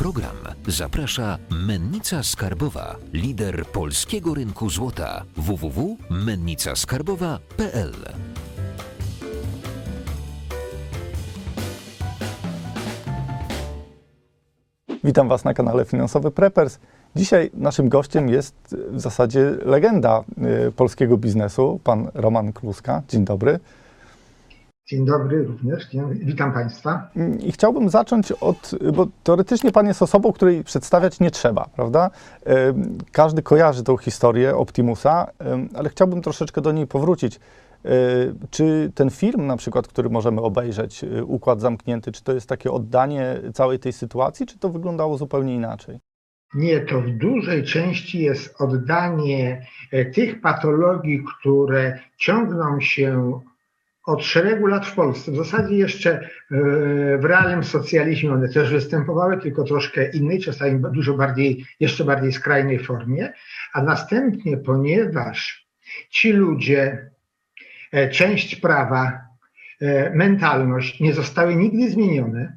program zaprasza Mennica Skarbowa, lider polskiego rynku złota www.mennicaskarbowa.pl. Witam Was na kanale Finansowy Preppers. Dzisiaj naszym gościem jest w zasadzie legenda y, polskiego biznesu, pan Roman Kluska. Dzień dobry. Dzień dobry również. Witam Państwa. I chciałbym zacząć od, bo teoretycznie Pan jest osobą, której przedstawiać nie trzeba, prawda? Każdy kojarzy tą historię Optimusa, ale chciałbym troszeczkę do niej powrócić. Y, Czy ten film, na przykład, który możemy obejrzeć, y, Układ Zamknięty, czy to jest takie oddanie całej tej sytuacji, czy to wyglądało zupełnie inaczej? Nie, to w dużej części jest oddanie e, tych patologii, które ciągną się od szeregu lat w Polsce. W zasadzie jeszcze e, w realnym socjalizmie one też występowały, tylko troszkę innej, czasami dużo bardziej, jeszcze bardziej skrajnej formie. A następnie, ponieważ ci ludzie, e, część prawa, e, mentalność nie zostały nigdy zmienione,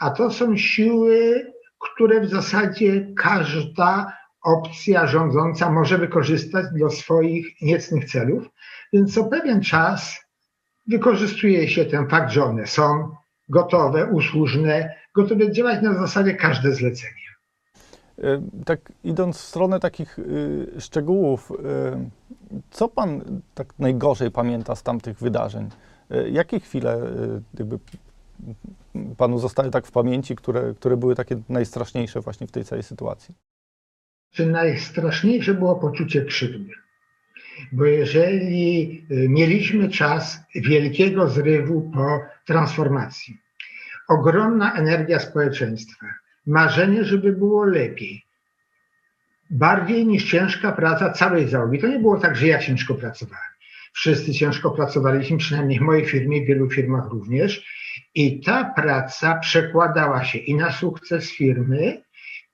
a to są siły, które w zasadzie każda opcja rządząca może wykorzystać do swoich niecnych celów. Więc co pewien czas wykorzystuje się ten fakt, że one są gotowe, usłużne, gotowe działać na zasadzie każde zlecenie. E, Tak idąc w stronę takich y, szczegółów, y, co pan tak najgorzej pamięta z tamtych wydarzeń? Y, Jakie chwile jakby panu zostały tak w pamięci, które, które były takie najstraszniejsze właśnie w tej całej sytuacji? Czy najstraszniejsze było poczucie krzywdy? Bo jeżeli y, mieliśmy czas wielkiego zrywu po transformacji, ogromna energia społeczeństwa, marzenie, żeby było lepiej, bardziej niż ciężka praca całej załogi. To nie było tak, że ja ciężko pracowałem. Wszyscy ciężko pracowaliśmy, przynajmniej w mojej firmie, w wielu firmach również. I ta praca przekładała się i na sukces firmy,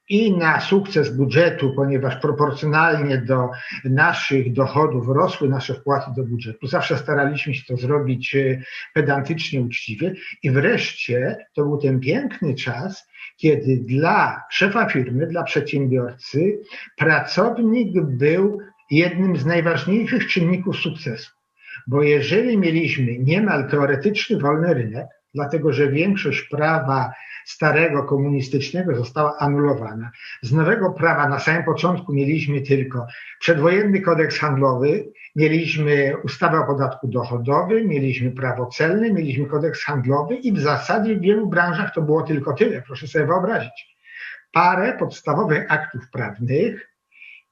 i na sukces budżetu, ponieważ proporcjonalnie do naszych dochodów rosły nasze wpłaty do budżetu. Zawsze staraliśmy się to zrobić e, pedantycznie, uczciwie. I wreszcie to był ten piękny czas, kiedy dla szefa firmy, dla przedsiębiorcy, pracownik był jednym z najważniejszych czynników sukcesu. Bo jeżeli mieliśmy niemal teoretyczny wolny rynek, dlatego że większość prawa starego komunistycznego została anulowana. Z nowego prawa na samym początku mieliśmy tylko przedwojenny kodeks handlowy, mieliśmy ustawę o podatku dochodowym, mieliśmy prawo celne, mieliśmy kodeks handlowy i w zasadzie w wielu branżach to było tylko tyle. Proszę sobie wyobrazić. Parę podstawowych aktów prawnych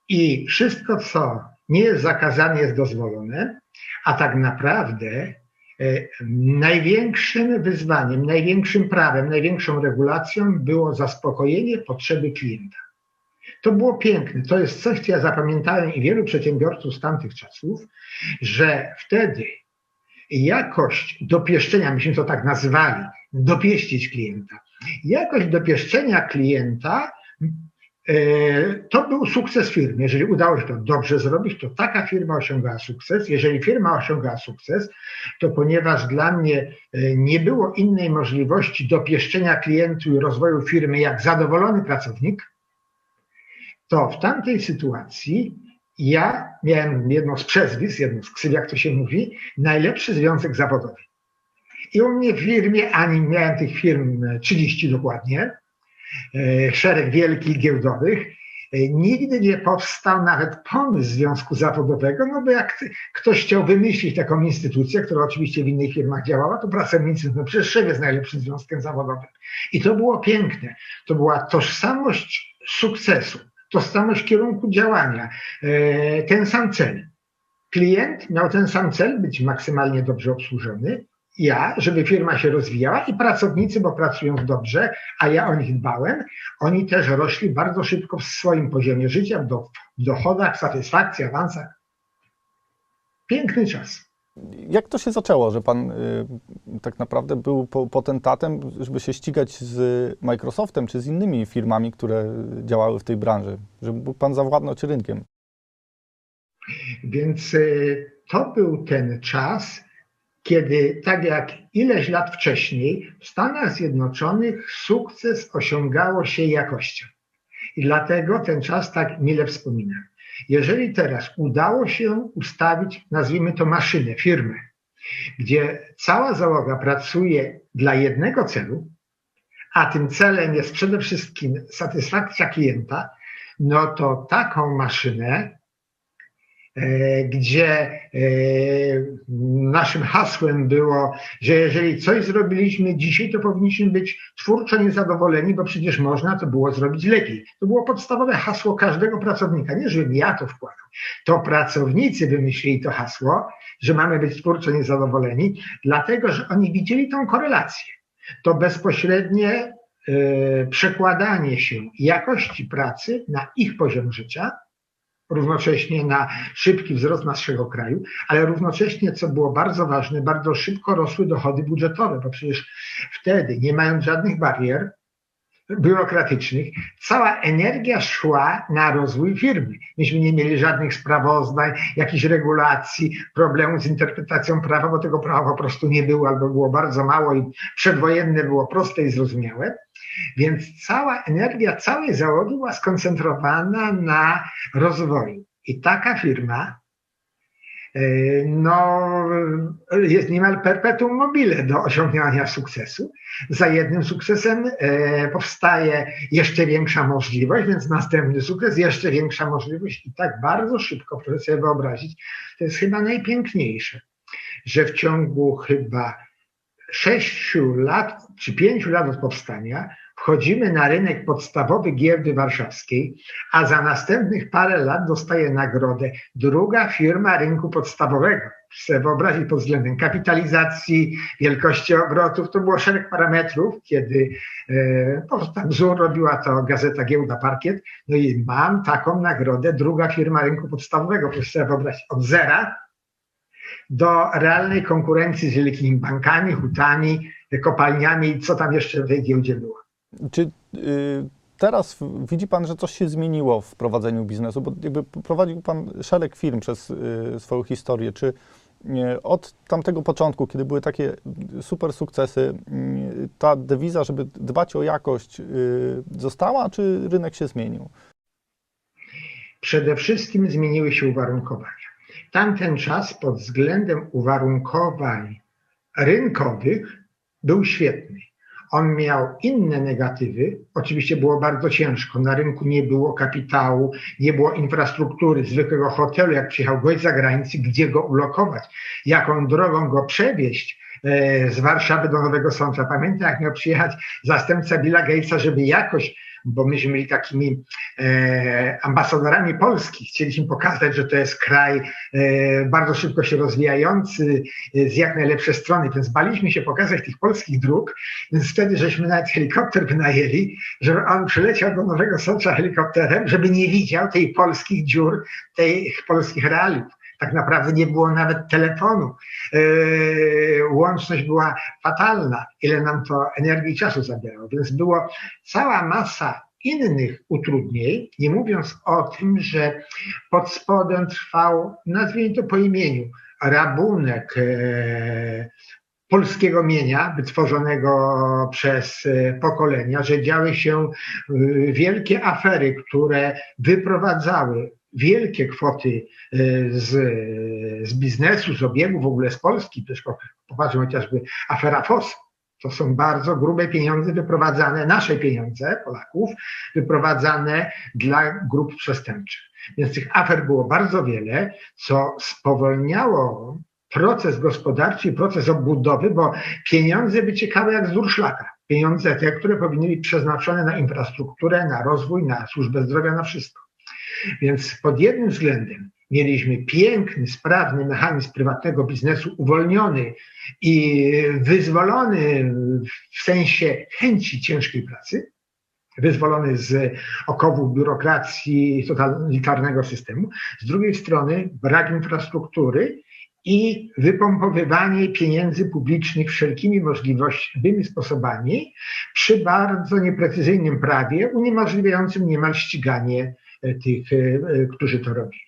i wszystko, co nie jest zakazane, jest dozwolone, a tak naprawdę Największym wyzwaniem, największym prawem, największą regulacją było zaspokojenie potrzeby klienta. To było piękne. To jest coś, co ja zapamiętałem i wielu przedsiębiorców z tamtych czasów, że wtedy jakość dopieszczenia, myśmy to tak nazywali, dopieścić klienta, jakość dopieszczenia klienta E, to był sukces firmy. Jeżeli udało się to dobrze zrobić, to taka firma osiągała sukces. Jeżeli firma osiągała sukces, to ponieważ dla mnie e, nie było innej możliwości dopieszczenia klientu i rozwoju firmy jak zadowolony pracownik, to w tamtej sytuacji ja miałem jedno z przezwisk, jedno z ksyw, jak to się mówi, najlepszy związek zawodowy. I u mnie w firmie, ani miałem tych firm 30 dokładnie, E, szereg wielkich giełdowych, e, nigdy nie powstał nawet pomysł związku zawodowego, no bo jak ktoś chciał wymyślić taką instytucję, która oczywiście w innych firmach działała, to pracownicy, no przecież jest najlepszym związkiem zawodowym. I to było piękne. To była tożsamość sukcesu, tożsamość kierunku działania, e, ten sam cel. Klient miał ten sam cel, być maksymalnie dobrze obsłużony, ja, żeby firma się rozwijała i pracownicy, bo pracują dobrze, a ja o nich dbałem, oni też rośli bardzo szybko w swoim poziomie życia, w, do, w dochodach, satysfakcji, awansach. Piękny czas. Jak to się zaczęło, że pan y, tak naprawdę był po, potentatem, żeby się ścigać z Microsoftem czy z innymi firmami, które działały w tej branży, żeby mógł pan zawładnąć rynkiem? Więc y, to był ten czas, kiedy tak jak ileś lat wcześniej w Stanach Zjednoczonych sukces osiągało się jakością. I dlatego ten czas tak mile wspominam. Jeżeli teraz udało się ustawić, nazwijmy to maszynę, firmę, gdzie cała załoga pracuje dla jednego celu, a tym celem jest przede wszystkim satysfakcja klienta, no to taką maszynę, gdzie e, naszym hasłem było, że jeżeli coś zrobiliśmy dzisiaj, to powinniśmy być twórczo niezadowoleni, bo przecież można to było zrobić lepiej. To było podstawowe hasło każdego pracownika. Nie, żebym ja to wkładał. To pracownicy wymyślili to hasło, że mamy być twórczo niezadowoleni, dlatego że oni widzieli tą korelację to bezpośrednie y, przekładanie się jakości pracy na ich poziom życia, równocześnie na szybki wzrost naszego kraju, ale równocześnie, co było bardzo ważne, bardzo szybko rosły dochody budżetowe, bo przecież wtedy, nie mając żadnych barier, biurokratycznych, cała energia szła na rozwój firmy. Myśmy nie mieli żadnych sprawozdań, jakichś regulacji, problemów z interpretacją prawa, bo tego prawa po prostu nie było albo było bardzo mało i przedwojenne było proste i zrozumiałe. Więc cała energia całej załogi była skoncentrowana na rozwoju. I taka firma no, jest niemal perpetuum mobile do osiągnięcia sukcesu. Za jednym sukcesem e, powstaje jeszcze większa możliwość, więc następny sukces, jeszcze większa możliwość i tak bardzo szybko, proszę sobie wyobrazić, to jest chyba najpiękniejsze, że w ciągu chyba sześciu lat czy pięciu lat od powstania wchodzimy na rynek podstawowy giełdy warszawskiej, a za następnych parę lat dostaje nagrodę druga firma rynku podstawowego. Chcę wyobrazić pod względem kapitalizacji, wielkości obrotów, to było szereg parametrów, kiedy e, tam wzór robiła to gazeta Giełda Parkiet, no i mam taką nagrodę, druga firma rynku podstawowego, proszę wyobrazić, od zera do realnej konkurencji z wielkimi bankami, hutami, kopalniami i co tam jeszcze w tej giełdzie było. Czy y, teraz widzi Pan, że coś się zmieniło w prowadzeniu biznesu? Bo jakby prowadził Pan szereg firm przez y, swoją historię. Czy y, od tamtego początku, kiedy były takie super sukcesy, ta dewiza, żeby dbać o jakość, została, czy rynek się zmienił? Przede wszystkim zmieniły się uwarunkowania. Tamten czas pod względem uwarunkowań rynkowych był świetny. On miał inne negatywy. Oczywiście było bardzo ciężko. Na rynku nie było kapitału, nie było infrastruktury, zwykłego hotelu. Jak przyjechał gość z zagranicy, gdzie go ulokować, jaką drogą go przewieźć e, z Warszawy do Nowego Sącza. Pamiętam, jak miał przyjechać zastępca Billa Gatesa, żeby jakoś bo myśmy byli takimi e, ambasadorami Polski. Chcieliśmy pokazać, że to jest kraj e, bardzo szybko się rozwijający, e, z jak najlepszej strony, więc baliśmy się pokazać tych polskich dróg, więc wtedy żeśmy nawet helikopter wynajęli, żeby on przyleciał do Nowego Sącza helikopterem, żeby nie widział tej polskich dziur, tych polskich realiów tak naprawdę nie było nawet telefonu. Yy, łączność była fatalna, ile nam to energii i czasu zabierało, więc było cała masa innych utrudnień, nie mówiąc o tym, że pod spodem trwał, nazwijmy to po imieniu, rabunek e, polskiego mienia wytworzonego przez e, pokolenia, że działy się e, wielkie afery, które wyprowadzały wielkie kwoty e, z, z biznesu, z obiegu, w ogóle z Polski, też popatrzmy chociażby afera FOS, to są bardzo grube pieniądze wyprowadzane, nasze pieniądze Polaków, wyprowadzane dla grup przestępczych. Więc tych afer było bardzo wiele, co spowolniało proces gospodarczy i proces odbudowy, bo pieniądze wyciekały jak z durszlaka. Pieniądze te, które powinny być przeznaczone na infrastrukturę, na rozwój, na służbę zdrowia, na wszystko. Więc pod jednym względem mieliśmy piękny, sprawny mechanizm prywatnego biznesu, uwolniony i wyzwolony w sensie chęci ciężkiej pracy, wyzwolony z okowów biurokracji totalitarnego systemu. Z drugiej strony brak infrastruktury i wypompowywanie pieniędzy publicznych wszelkimi możliwymi sposobami przy bardzo nieprecyzyjnym prawie uniemożliwiającym niemal ściganie tych, e, e, którzy to robili.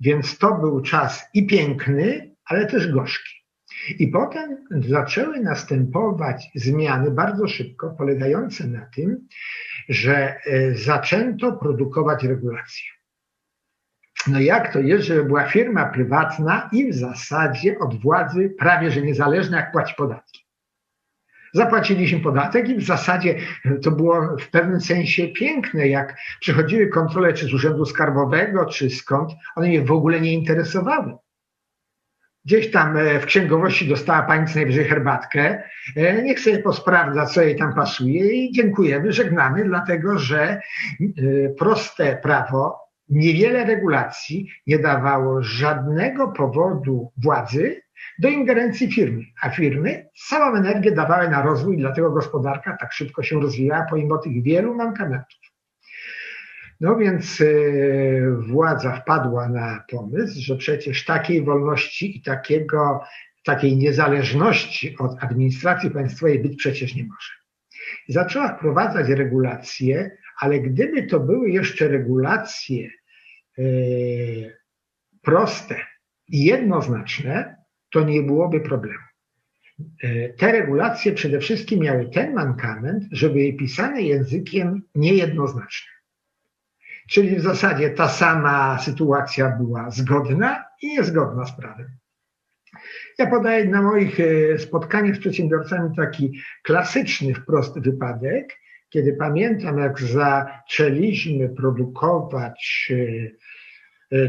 Więc to był czas i piękny, ale też gorzki. I potem zaczęły następować zmiany bardzo szybko, polegające na tym, że e, zaczęto produkować regulacje. No jak to jest, że była firma prywatna i w zasadzie od władzy prawie że niezależna, jak płaci podatki. Zapłaciliśmy podatek i w zasadzie to było w pewnym sensie piękne, jak przychodziły kontrole czy z Urzędu Skarbowego, czy skąd, one mnie w ogóle nie interesowały. Gdzieś tam e, w księgowości dostała pani co najwyżej herbatkę, e, niech sobie posprawdza, co jej tam pasuje i dziękujemy, żegnamy, dlatego że e, proste prawo, niewiele regulacji nie dawało żadnego powodu władzy, do ingerencji firmy, a firmy całą energię dawały na rozwój, dlatego gospodarka tak szybko się rozwijała pomimo tych wielu mankamentów. No więc yy, władza wpadła na pomysł, że przecież takiej wolności i takiego, takiej niezależności od administracji państwowej być przecież nie może. Zaczęła wprowadzać regulacje, ale gdyby to były jeszcze regulacje yy, proste i jednoznaczne, to nie byłoby problemu. E, te regulacje przede wszystkim miały ten mankament, że były pisane językiem niejednoznacznym. Czyli w zasadzie ta sama sytuacja była zgodna i niezgodna z prawem. Ja podaję na moich e, spotkaniach z przedsiębiorcami taki klasyczny wprost wypadek, kiedy pamiętam, jak zaczęliśmy produkować e,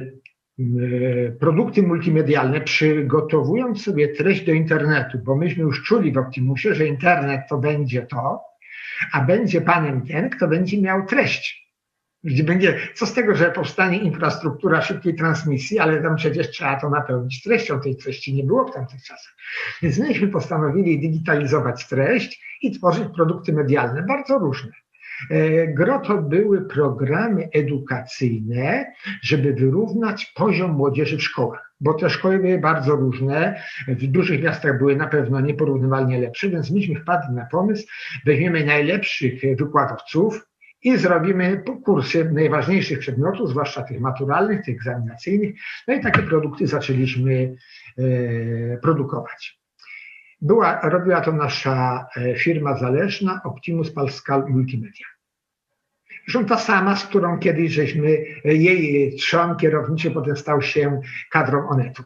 produkty multimedialne, przygotowując sobie treść do internetu, bo myśmy już czuli w Optimusie, że internet to będzie to, a będzie panem ten, kto będzie miał treść. Gdzie będzie, co z tego, że powstanie infrastruktura szybkiej transmisji, ale tam przecież trzeba to napełnić treścią, tej treści nie było w tamtych czasach. Więc myśmy postanowili digitalizować treść i tworzyć produkty medialne, bardzo różne. E, gro to były programy edukacyjne, żeby wyrównać poziom młodzieży w szkołach, bo te szkoły były bardzo różne. W dużych miastach były na pewno nieporównywalnie lepsze, więc myśmy wpadli na pomysł, weźmiemy najlepszych wykładowców, i zrobimy kursy najważniejszych przedmiotów, zwłaszcza tych maturalnych, tych egzaminacyjnych. No i takie produkty zaczęliśmy e, produkować. Była, robiła to nasza e, firma zależna Optimus Pascal Multimedia. Zresztą ta sama, z którą kiedyś żeśmy, e, jej trzon kierowniczy potem stał się kadrą Onetu.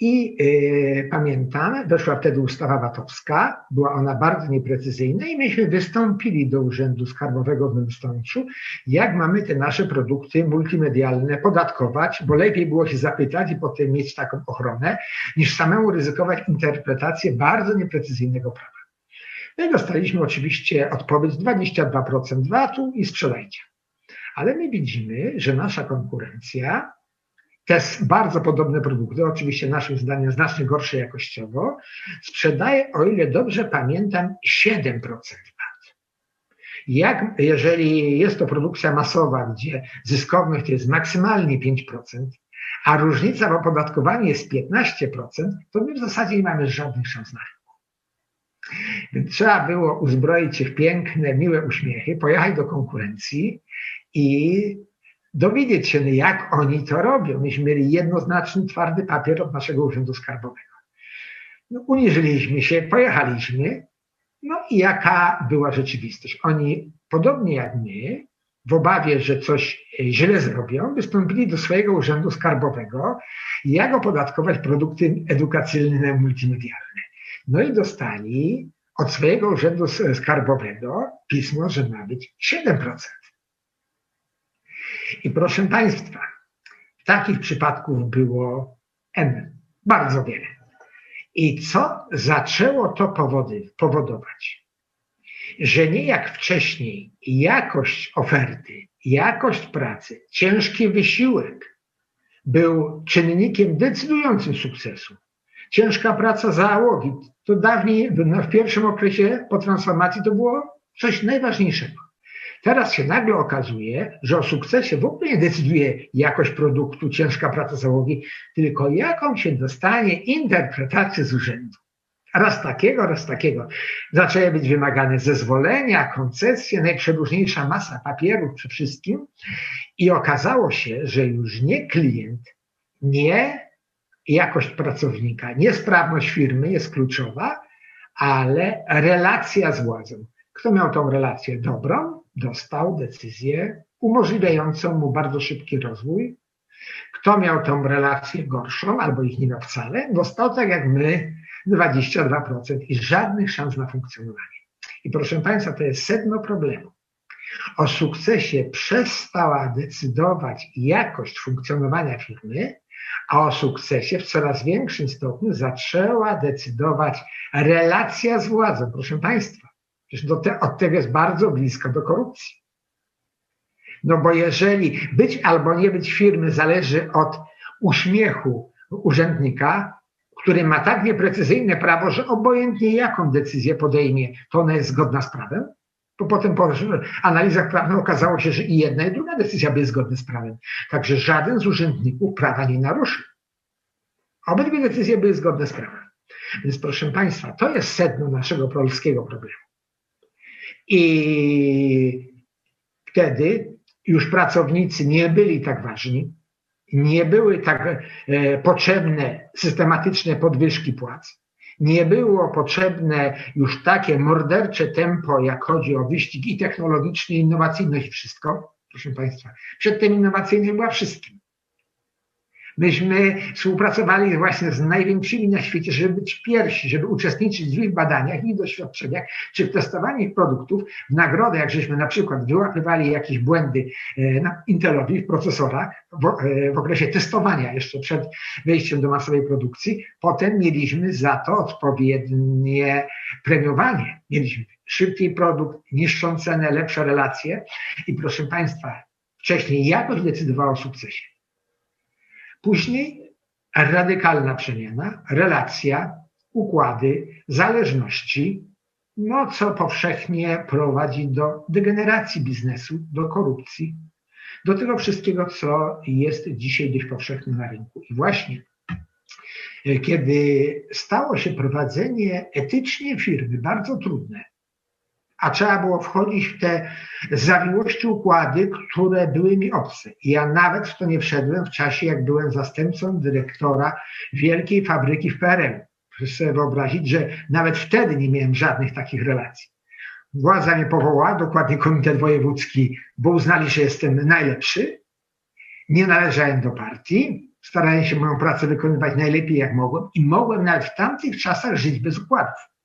I y, pamiętam, weszła wtedy ustawa VAT-owska, była ona bardzo nieprecyzyjna i myśmy wystąpili do Urzędu Skarbowego w Nowym Stączu, jak mamy te nasze produkty multimedialne podatkować, bo lepiej było się zapytać i potem mieć taką ochronę, niż samemu ryzykować interpretację bardzo nieprecyzyjnego prawa. No i dostaliśmy oczywiście odpowiedź 22% VAT-u i sprzedajcie. Ale my widzimy, że nasza konkurencja te bardzo podobne produkty, oczywiście naszym zdaniem znacznie gorsze jakościowo, sprzedaje, o ile dobrze pamiętam, 7% VAT. Jak, jeżeli jest to produkcja masowa, gdzie zyskowność to jest maksymalnie 5%, a różnica w opodatkowaniu jest 15%, to my w zasadzie nie mamy żadnych szans na. Więc trzeba było uzbroić się w piękne, miłe uśmiechy, pojechać do konkurencji i dowiedzieć się, jak oni to robią. Myśmy mieli jednoznaczny, twardy papier od naszego Urzędu Skarbowego. No, uniżyliśmy się, pojechaliśmy, no i jaka była rzeczywistość? Oni, podobnie jak my, w obawie, że coś źle zrobią, wystąpili do swojego Urzędu Skarbowego, jak opodatkować produkty edukacyjne multimedialne. No i dostali od swojego Urzędu Skarbowego pismo, że ma być 7%. I proszę Państwa, takich przypadków było N, bardzo wiele. I co zaczęło to powody, powodować? Że nie jak wcześniej jakość oferty, jakość pracy, ciężki wysiłek był czynnikiem decydującym sukcesu. Ciężka praca załogi, to dawniej w pierwszym okresie po transformacji to było coś najważniejszego. Teraz się nagle okazuje, że o sukcesie w ogóle nie decyduje jakość produktu, ciężka praca załogi, tylko jaką się dostanie interpretację z urzędu. Raz takiego, raz takiego. Zaczęły być wymagane zezwolenia, koncesje, najprzeróżniejsza masa papierów przy wszystkim. I okazało się, że już nie klient, nie jakość pracownika. Niesprawność firmy jest kluczowa, ale relacja z władzą. Kto miał tą relację dobrą, dostał decyzję umożliwiającą mu bardzo szybki rozwój. Kto miał tą relację gorszą albo ich nie miał wcale, dostał tak jak my 22% i żadnych szans na funkcjonowanie. I proszę Państwa, to jest sedno problemu. O sukcesie przestała decydować jakość funkcjonowania firmy, a o sukcesie w coraz większym stopniu zaczęła decydować relacja z władzą. Proszę Państwa, przecież te, od tego jest bardzo blisko do korupcji. No bo jeżeli być albo nie być firmy zależy od uśmiechu urzędnika, który ma tak nieprecyzyjne prawo, że obojętnie jaką decyzję podejmie, to ona jest zgodna z prawem, bo potem po analizach prawnych okazało się, że i jedna i druga decyzja były zgodne z prawem. Także żaden z urzędników prawa nie naruszył. Obydwie decyzje były zgodne z prawem. Więc proszę Państwa, to jest sedno naszego polskiego problemu. I wtedy już pracownicy nie byli tak ważni, nie były tak e, potrzebne systematyczne podwyżki płac, nie było potrzebne już takie mordercze tempo, jak chodzi o wyścig i technologiczny, i innowacyjność, wszystko. Proszę Państwa, przedtem innowacyjność była wszystkim. Myśmy współpracowali właśnie z największymi na świecie, żeby być pierwsi, żeby uczestniczyć w ich badaniach, ich doświadczeniach, czy w testowaniu ich produktów. W nagrodę, jak żeśmy na przykład wyłapywali jakieś błędy e, na Intelowi w procesorach w, e, w okresie testowania jeszcze przed wejściem do masowej produkcji, potem mieliśmy za to odpowiednie premiowanie. Mieliśmy szybki produkt, niższą cenę, lepsze relacje i proszę Państwa, wcześniej jakoś decydowała o sukcesie. Później radykalna przemiana, relacja, układy, zależności, no co powszechnie prowadzi do degeneracji biznesu, do korupcji, do tego wszystkiego, co jest dzisiaj dość powszechne na rynku. I właśnie e, kiedy stało się prowadzenie etycznie firmy bardzo trudne, a trzeba było wchodzić w te zawiłości układy, które były mi obce. Ja nawet w to nie wszedłem w czasie, jak byłem zastępcą dyrektora wielkiej fabryki w PRL. Proszę sobie wyobrazić, że nawet wtedy nie miałem żadnych takich relacji. Władza mnie powołała, dokładnie komitet wojewódzki, bo uznali, że jestem najlepszy. Nie należałem do partii. Starałem się moją pracę wykonywać najlepiej jak mogłem i mogłem nawet w tamtych czasach żyć bez układów.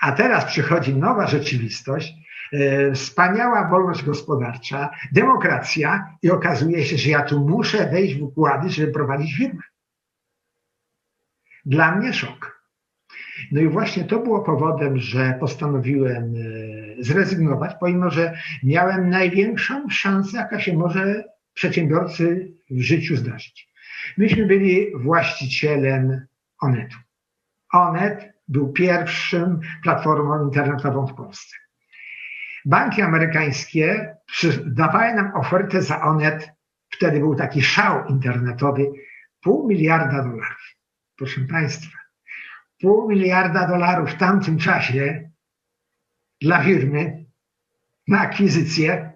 A teraz przychodzi nowa rzeczywistość, e, wspaniała wolność gospodarcza, demokracja i okazuje się, że ja tu muszę wejść w układy, żeby prowadzić firmę. Dla mnie szok. No i właśnie to było powodem, że postanowiłem e, zrezygnować, pomimo że miałem największą szansę, jaka się może przedsiębiorcy w życiu zdarzyć. Myśmy byli właścicielem Onetu. Onet był pierwszym platformą internetową w Polsce. Banki amerykańskie dawały nam ofertę za Onet, wtedy był taki szał internetowy, pół miliarda dolarów. Proszę Państwa, pół miliarda dolarów w tamtym czasie dla firmy na akwizycję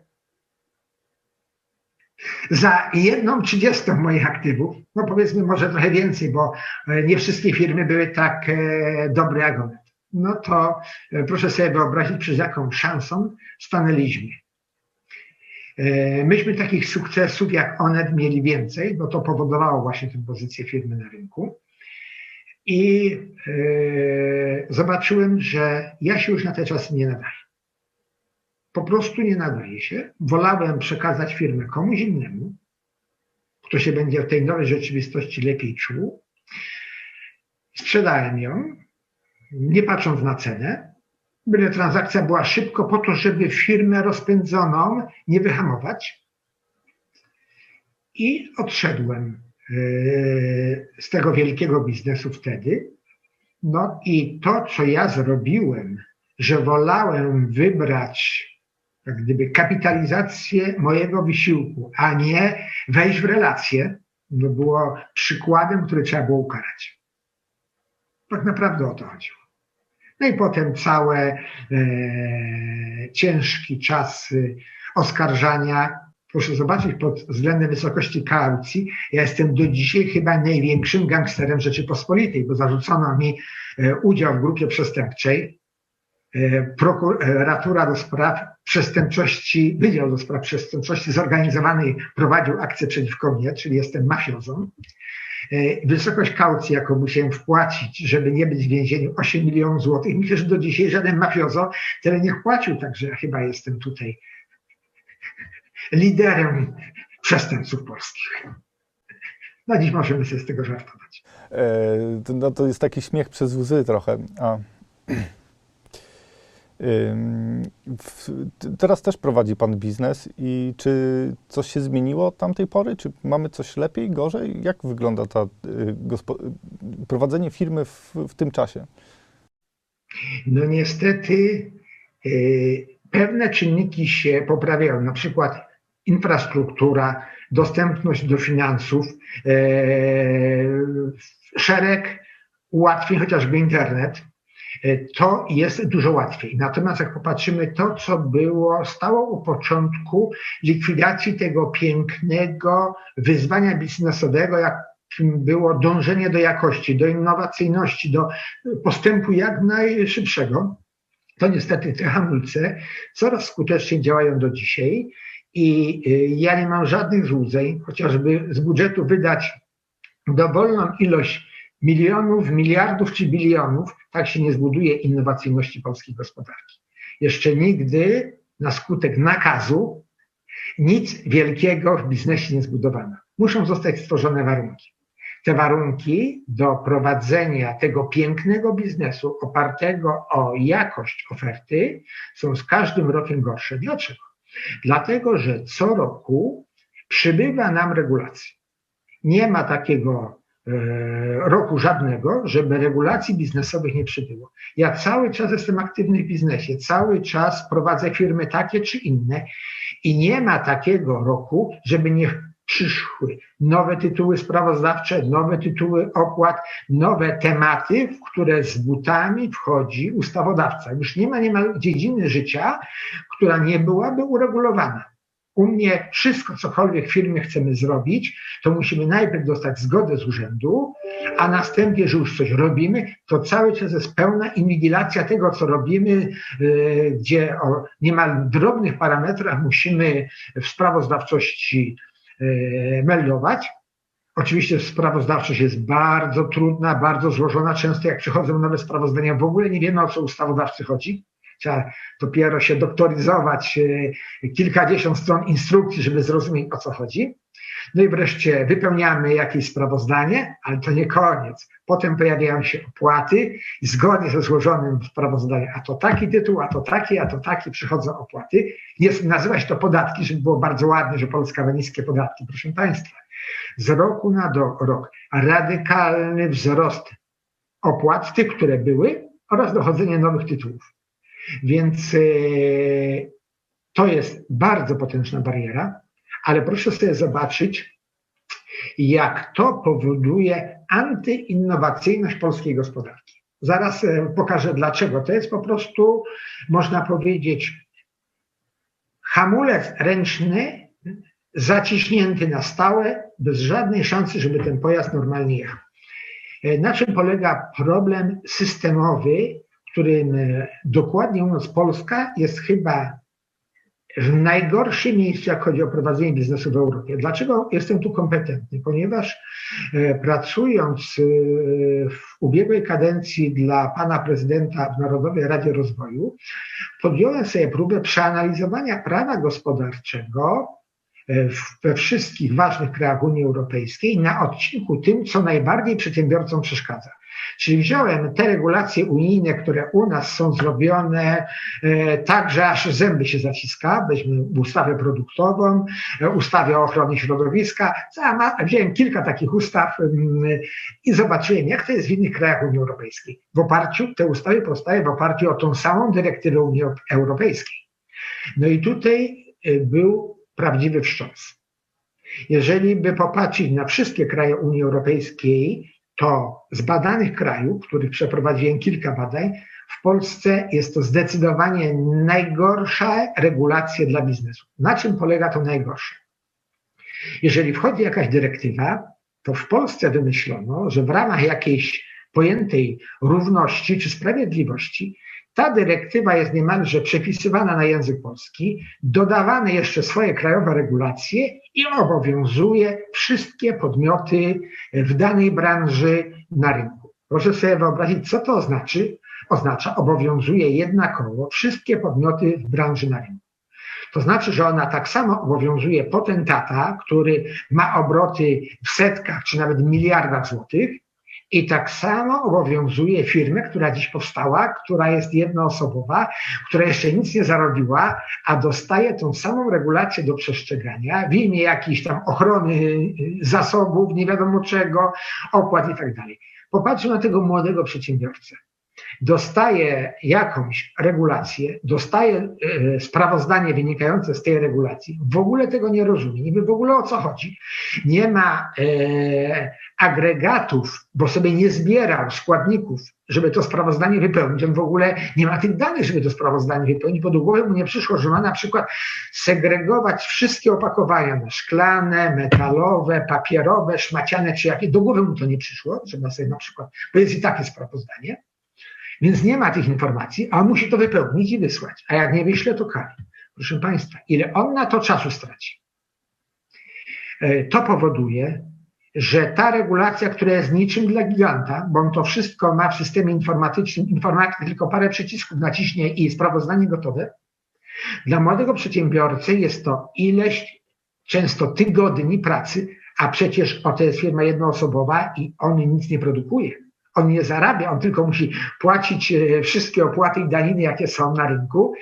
za jedną trzydziestą moich aktywów, no powiedzmy może trochę więcej, bo e, nie wszystkie firmy były tak e, dobre jak one. No to e, proszę sobie wyobrazić, przez jaką szansą stanęliśmy. Myśmy takich sukcesów jak Onet mieli więcej, bo to powodowało właśnie tę pozycję firmy na rynku. I zobaczyłem, że ja się już na te czasy nie nadaję po prostu nie nadaje się. Wolałem przekazać firmę komuś innemu, kto się będzie w tej nowej rzeczywistości lepiej czuł. Sprzedałem ją, nie patrząc na cenę, byle transakcja była szybko po to, żeby firmę rozpędzoną nie wyhamować. I odszedłem yy, z tego wielkiego biznesu wtedy. No i to, co ja zrobiłem, że wolałem wybrać jak gdyby kapitalizację mojego wysiłku, a nie wejść w relacje, to było przykładem, który trzeba było ukarać. Tak naprawdę o to chodziło. No i potem całe e, ciężki czas oskarżania Proszę zobaczyć pod względem wysokości kaucji. Ja jestem do dzisiaj chyba największym gangsterem Rzeczypospolitej, bo zarzucono mi e, udział w grupie przestępczej. E, prokuratura do spraw przestępczości, Wydział do spraw przestępczości zorganizowanej prowadził akcję przeciwko mnie, czyli jestem mafiozą. E, wysokość kaucji, jaką musiałem wpłacić, żeby nie być w więzieniu, 8 milionów złotych. Myślę, że do dzisiaj żaden mafiozo tyle nie wpłacił, także ja chyba jestem tutaj liderem przestępców polskich. No dziś możemy sobie z tego żartować. E, no to jest taki śmiech przez łzy trochę. A. Teraz też prowadzi Pan biznes i czy coś się zmieniło od tamtej pory? Czy mamy coś lepiej, gorzej? Jak wygląda ta, y, prowadzenie firmy w, w, tym czasie? No niestety y, pewne czynniki się poprawiają, na przykład infrastruktura, dostępność do finansów, y, szereg ułatwień, chociażby internet E, to jest dużo łatwiej. Natomiast jak popatrzymy to, co było, stało u początku likwidacji tego pięknego wyzwania biznesowego, jakim było dążenie do jakości, do innowacyjności, do postępu jak najszybszego, to niestety te hamulce coraz skuteczniej działają do dzisiaj i y, ja nie mam żadnych złudzeń, chociażby z budżetu wydać dowolną ilość milionów, miliardów czy bilionów, tak się nie zbuduje innowacyjności polskiej gospodarki. Jeszcze nigdy na skutek nakazu nic wielkiego w biznesie nie zbudowano. Muszą zostać stworzone warunki. Te warunki do prowadzenia tego pięknego biznesu opartego o jakość oferty są z każdym rokiem gorsze. Dlaczego? Dlatego, że co roku przybywa nam regulacji. Nie ma takiego roku żadnego, żeby regulacji biznesowych nie przybyło. Ja cały czas jestem aktywny w biznesie, cały czas prowadzę firmy takie czy inne i nie ma takiego roku, żeby nie przyszły nowe tytuły sprawozdawcze, nowe tytuły opłat, nowe tematy, w które z butami wchodzi ustawodawca. Już nie ma niemal dziedziny życia, która nie byłaby uregulowana. U mnie wszystko, cokolwiek w firmie chcemy zrobić, to musimy najpierw dostać zgodę z urzędu, a następnie, że już coś robimy, to cały czas jest pełna inwigilacja tego, co robimy, y, gdzie o niemal drobnych parametrach musimy w sprawozdawczości y, meldować. Oczywiście sprawozdawczość jest bardzo trudna, bardzo złożona. Często jak przychodzą nowe sprawozdania, w ogóle nie wiemy, o co ustawodawcy chodzi trzeba dopiero się doktoryzować, e, kilkadziesiąt stron instrukcji, żeby zrozumieć o co chodzi. No i wreszcie wypełniamy jakieś sprawozdanie, ale to nie koniec. Potem pojawiają się opłaty i zgodnie ze złożonym sprawozdaniem, a to taki tytuł, a to taki, a to taki, przychodzą opłaty. Jest, nazywa się to podatki, żeby było bardzo ładnie, że Polska ma niskie podatki, proszę Państwa. Z roku na do, rok radykalny wzrost opłat, tych, które były, oraz dochodzenie nowych tytułów. Więc e, to jest bardzo potężna bariera, ale proszę sobie zobaczyć, jak to powoduje antyinnowacyjność polskiej gospodarki. Zaraz e, pokażę dlaczego. To jest po prostu, można powiedzieć, hamulec ręczny zaciśnięty na stałe, bez żadnej szansy, żeby ten pojazd normalnie jechał. E, na czym polega problem systemowy którym e, dokładnie mówiąc Polska jest chyba w najgorszym miejscu, jak chodzi o prowadzenie biznesu w Europie. Dlaczego jestem tu kompetentny? Ponieważ e, pracując e, w ubiegłej kadencji dla pana prezydenta w Narodowej Radzie Rozwoju, podjąłem sobie próbę przeanalizowania prawa gospodarczego we wszystkich ważnych krajach Unii Europejskiej na odcinku tym, co najbardziej przedsiębiorcom przeszkadza. Czyli wziąłem te regulacje unijne, które u nas są zrobione e, tak, że aż zęby się zaciska. Weźmy ustawę produktową, e, ustawę o ochronie środowiska. Wziąłem kilka takich ustaw i zobaczyłem, jak to jest w innych krajach Unii Europejskiej. W oparciu, te ustawy powstają w oparciu o tą samą dyrektywę Unii Europejskiej. No i tutaj e, był prawdziwy wstrząs. Jeżeli by popatrzeć na wszystkie kraje Unii Europejskiej, to z badanych krajów, których przeprowadziłem kilka badań, w Polsce jest to zdecydowanie najgorsza regulacja dla biznesu. Na czym polega to najgorsze? Jeżeli wchodzi jakaś dyrektywa, to w Polsce wymyślono, że w ramach jakiejś pojętej równości czy sprawiedliwości ta dyrektywa jest niemalże przepisywana na język polski, dodawane jeszcze swoje krajowe regulacje i obowiązuje wszystkie podmioty w danej branży na rynku. Proszę sobie wyobrazić, co to znaczy? Oznacza, obowiązuje jednakowo wszystkie podmioty w branży na rynku. To znaczy, że ona tak samo obowiązuje potentata, który ma obroty w setkach czy nawet miliardach złotych, i tak samo obowiązuje firmę, która dziś powstała, która jest jednoosobowa, która jeszcze nic nie zarobiła, a dostaje tą samą regulację do przestrzegania w imię jakiejś tam ochrony zasobów, nie wiadomo czego, opłat i tak dalej. Popatrzmy na tego młodego przedsiębiorcę dostaje jakąś regulację, dostaje e, sprawozdanie wynikające z tej regulacji, w ogóle tego nie rozumie, wie w ogóle o co chodzi, nie ma e, agregatów, bo sobie nie zbierał składników, żeby to sprawozdanie wypełnić. On w ogóle nie ma tych danych, żeby to sprawozdanie wypełnić, bo do głowy mu nie przyszło, że ma na przykład segregować wszystkie opakowania na szklane, metalowe, papierowe, szmaciane czy jakie. Do głowy mu to nie przyszło, żeby sobie na przykład, bo jest i takie sprawozdanie. Więc nie ma tych informacji, a on musi to wypełnić i wysłać. A jak nie wyśle, to kari. Proszę Państwa, ile on na to czasu straci? E, to powoduje, że ta regulacja, która jest niczym dla giganta, bo on to wszystko ma w systemie informatycznym, informatycznie tylko parę przycisków naciśnie i sprawozdanie gotowe, dla młodego przedsiębiorcy jest to ileś często tygodni pracy, a przecież o, to jest firma jednoosobowa i on nic nie produkuje. On nie zarabia, on tylko musi płacić e, wszystkie opłaty i daniny, jakie są na rynku,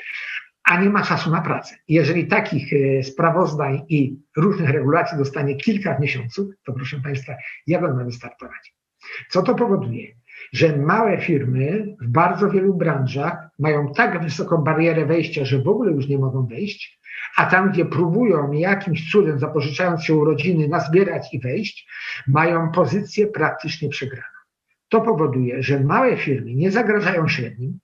a nie ma czasu na pracę. Jeżeli takich e, sprawozdań i różnych regulacji dostanie kilka w miesiącu, to proszę Państwa, on ma wystartować? Co to powoduje? Że małe firmy w bardzo wielu branżach mają tak wysoką barierę wejścia, że w ogóle już nie mogą wejść, a tam, gdzie próbują jakimś cudem, zapożyczając się urodziny, nazbierać i wejść, mają pozycję praktycznie przegraną. To powoduje, że małe firmy nie zagrażają średnim,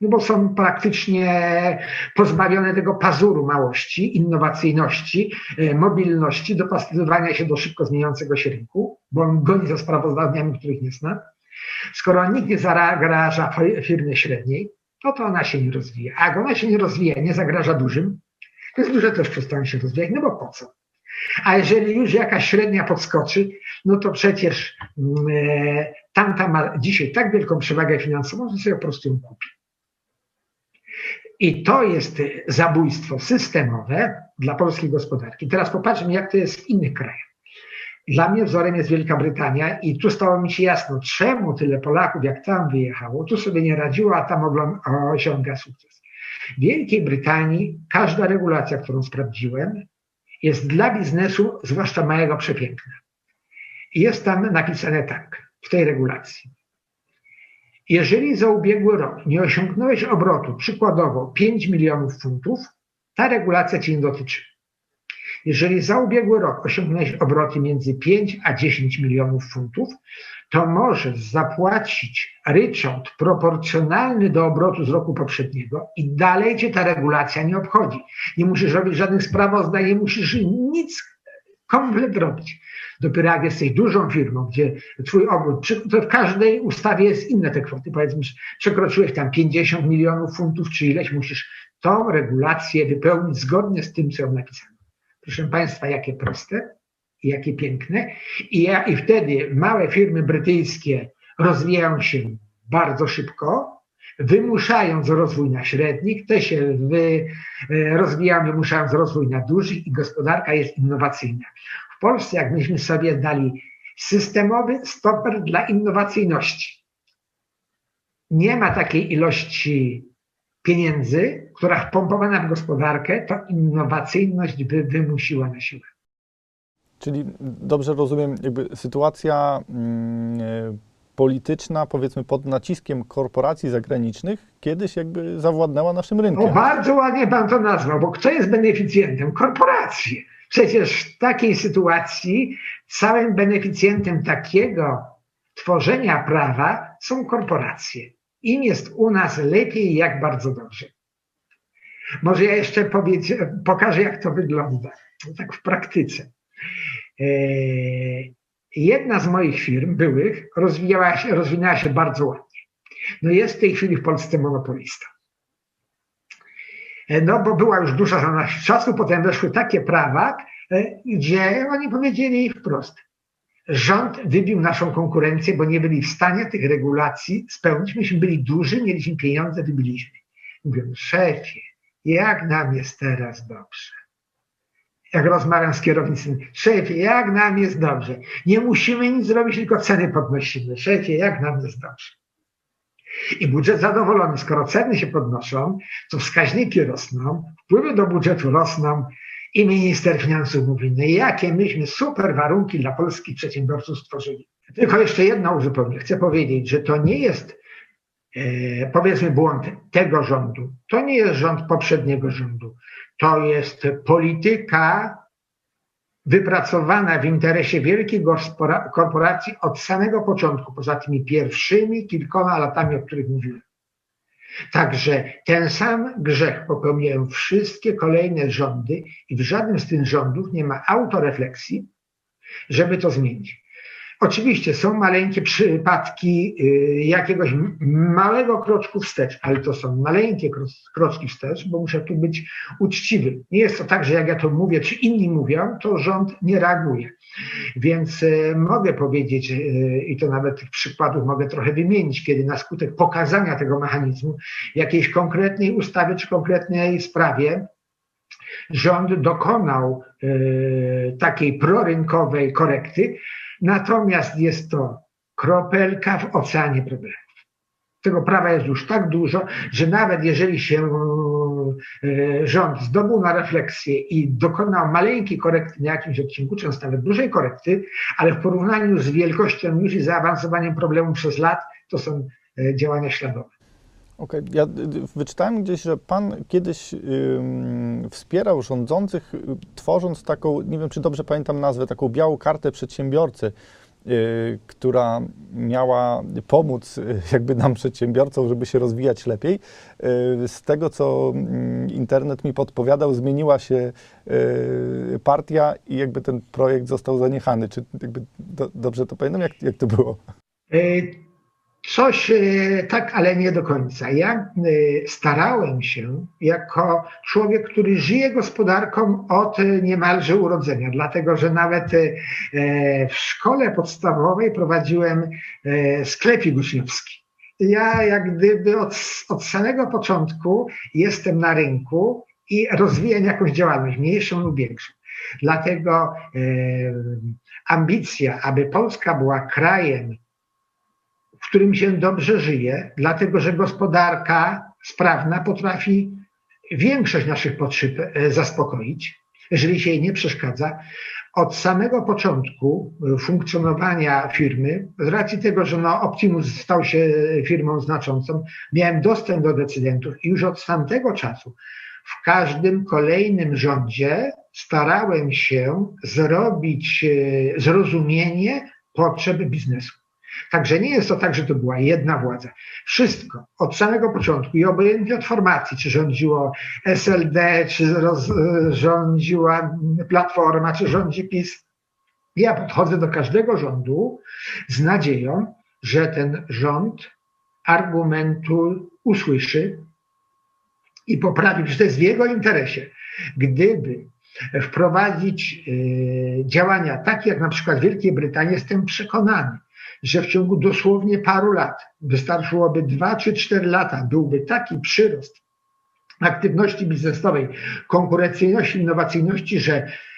no bo są praktycznie pozbawione tego pazuru małości, innowacyjności, e, mobilności, dopasowywania się do szybko zmieniającego się rynku, bo on goni za sprawozdaniami, których nie zna. Skoro nikt nie zagraża firmie średniej, no to ona się nie rozwija. A jak ona się nie rozwija, nie zagraża dużym, jest duże też przestają się rozwijać, no bo po co? A jeżeli już jakaś średnia podskoczy, no to przecież mm, e, tamta ma dzisiaj tak wielką przewagę finansową, że sobie po prostu ją kupi. I to jest zabójstwo systemowe dla polskiej gospodarki. Teraz popatrzmy, jak to jest w innych krajach. Dla mnie wzorem jest Wielka Brytania i tu stało mi się jasno, czemu tyle Polaków, jak tam wyjechało, tu sobie nie radziło, a tam osiąga sukces. W Wielkiej Brytanii każda regulacja, którą sprawdziłem, jest dla biznesu, zwłaszcza małego, przepiękna. Jest tam napisane tak w tej regulacji. Jeżeli za ubiegły rok nie osiągnąłeś obrotu przykładowo 5 milionów funtów, ta regulacja Cię nie dotyczy. Jeżeli za ubiegły rok osiągnąłeś obroty między 5 a 10 milionów funtów, to możesz zapłacić ryczałt proporcjonalny do obrotu z roku poprzedniego i dalej cię ta regulacja nie obchodzi. Nie musisz robić żadnych sprawozdań, nie musisz nic komplet robić. Dopiero jak jesteś dużą firmą, gdzie twój obrót, to w każdej ustawie jest inne te kwoty, powiedzmy, przekroczyłeś tam 50 milionów funtów czy ileś, musisz tą regulację wypełnić zgodnie z tym, co napisano. Proszę Państwa, jakie proste i jakie piękne. I, ja, I wtedy małe firmy brytyjskie rozwijają się bardzo szybko, wymuszając rozwój na średnich, te się wy, e, rozwijają, wymuszając rozwój na dużych i gospodarka jest innowacyjna. Polsce, jak myśmy sobie dali systemowy stoper dla innowacyjności, nie ma takiej ilości pieniędzy, która wpompowana w gospodarkę, to innowacyjność by wymusiła na siłę. Czyli dobrze rozumiem, jakby sytuacja mm, polityczna, powiedzmy pod naciskiem korporacji zagranicznych, kiedyś jakby zawładnęła naszym rynkiem. No bardzo ładnie pan to nazwał, bo kto jest beneficjentem? Korporacje. Przecież w takiej sytuacji całym beneficjentem takiego tworzenia prawa są korporacje. Im jest u nas lepiej, jak bardzo dobrze. Może ja jeszcze powiedz, pokażę, jak to wygląda, tak w praktyce. E, jedna z moich firm byłych rozwijała się, rozwinęła się bardzo ładnie. No jest w tej chwili w Polsce monopolista. E, no bo była już duża za naszych czasów, potem weszły takie prawa, e, gdzie oni powiedzieli wprost, rząd wybił naszą konkurencję, bo nie byli w stanie tych regulacji spełnić. Myśmy byli duży, mieliśmy pieniądze, wybiliśmy. Mówię, szefie, jak nam jest teraz dobrze. Jak rozmawiam z kierownicą, szefie, jak nam jest dobrze. Nie musimy nic zrobić, tylko ceny podnosimy. Szefie, jak nam jest dobrze. I budżet zadowolony, skoro ceny się podnoszą, to wskaźniki rosną, wpływy do budżetu rosną i minister finansów mówi, no jakie myśmy super warunki dla polskich przedsiębiorców stworzyli. Tylko jeszcze jedno uzupełnię. Chcę powiedzieć, że to nie jest e, powiedzmy błąd tego rządu. To nie jest rząd poprzedniego rządu. To jest polityka wypracowana w interesie wielkich korporacji od samego początku, poza tymi pierwszymi kilkoma latami, o których mówiłem. Także ten sam grzech popełniają wszystkie kolejne rządy i w żadnym z tych rządów nie ma autorefleksji, żeby to zmienić. Oczywiście są maleńkie przypadki y, jakiegoś małego kroczku wstecz, ale to są maleńkie kroczki wstecz, bo muszę tu być uczciwy. Nie jest to tak, że jak ja to mówię, czy inni mówią, to rząd nie reaguje. Więc y, mogę powiedzieć, y, i to nawet tych przykładów mogę trochę wymienić, kiedy na skutek pokazania tego mechanizmu jakiejś konkretnej ustawy czy konkretnej sprawie, rząd dokonał takiej prorynkowej korekty, Natomiast jest to kropelka w oceanie problemów. Tego prawa jest już tak dużo, że nawet jeżeli się e, rząd zdobył na refleksję i dokonał maleńkiej korekty na jakimś odcinku, często nawet dużej korekty, ale w porównaniu z wielkością już i zaawansowaniem problemu przez lat, to są e, działania śladowe. Okej, okay. ja wyczytałem gdzieś, że Pan kiedyś wspierał rządzących, tworząc taką, nie wiem czy dobrze pamiętam nazwę, taką białą kartę przedsiębiorcy, y, która miała pomóc y, jakby nam przedsiębiorcom, żeby się rozwijać lepiej. Y, z tego, co mm, internet mi podpowiadał, zmieniła się partia i jakby ten projekt został zaniechany. Czy jakby do, dobrze to pamiętam? Jak, jak to było? Coś e, tak, ale nie do końca. Ja e, starałem się jako człowiek, który żyje gospodarką od niemalże urodzenia, dlatego że nawet e, w szkole podstawowej prowadziłem sklepik uczniowski. Ja jak gdyby od, od samego początku jestem na rynku i rozwijam jakąś działalność, mniejszą lub większą. Dlatego ambicja, aby Polska była krajem którym się dobrze żyje, dlatego że gospodarka sprawna potrafi większość naszych potrzeb e, zaspokoić, jeżeli się jej nie przeszkadza. Od samego początku e, funkcjonowania firmy, z racji tego, że no Optimus stał się firmą znaczącą, miałem dostęp do decydentów i już od tamtego czasu w każdym kolejnym rządzie starałem się zrobić e, zrozumienie potrzeb biznesu. Także nie jest to tak, że to była jedna władza. Wszystko od samego początku i obojętnie od formacji, czy rządziło SLD, czy roz, rządziła Platforma, czy rządzi PiS. Ja podchodzę do każdego rządu z nadzieją, że ten rząd argumentu usłyszy i poprawi, że to jest w jego interesie. Gdyby wprowadzić y, działania takie jak na przykład Wielkiej Brytanii, jestem przekonany, że w ciągu dosłownie paru lat, wystarczyłoby dwa czy cztery lata, byłby taki przyrost aktywności biznesowej, konkurencyjności, innowacyjności, że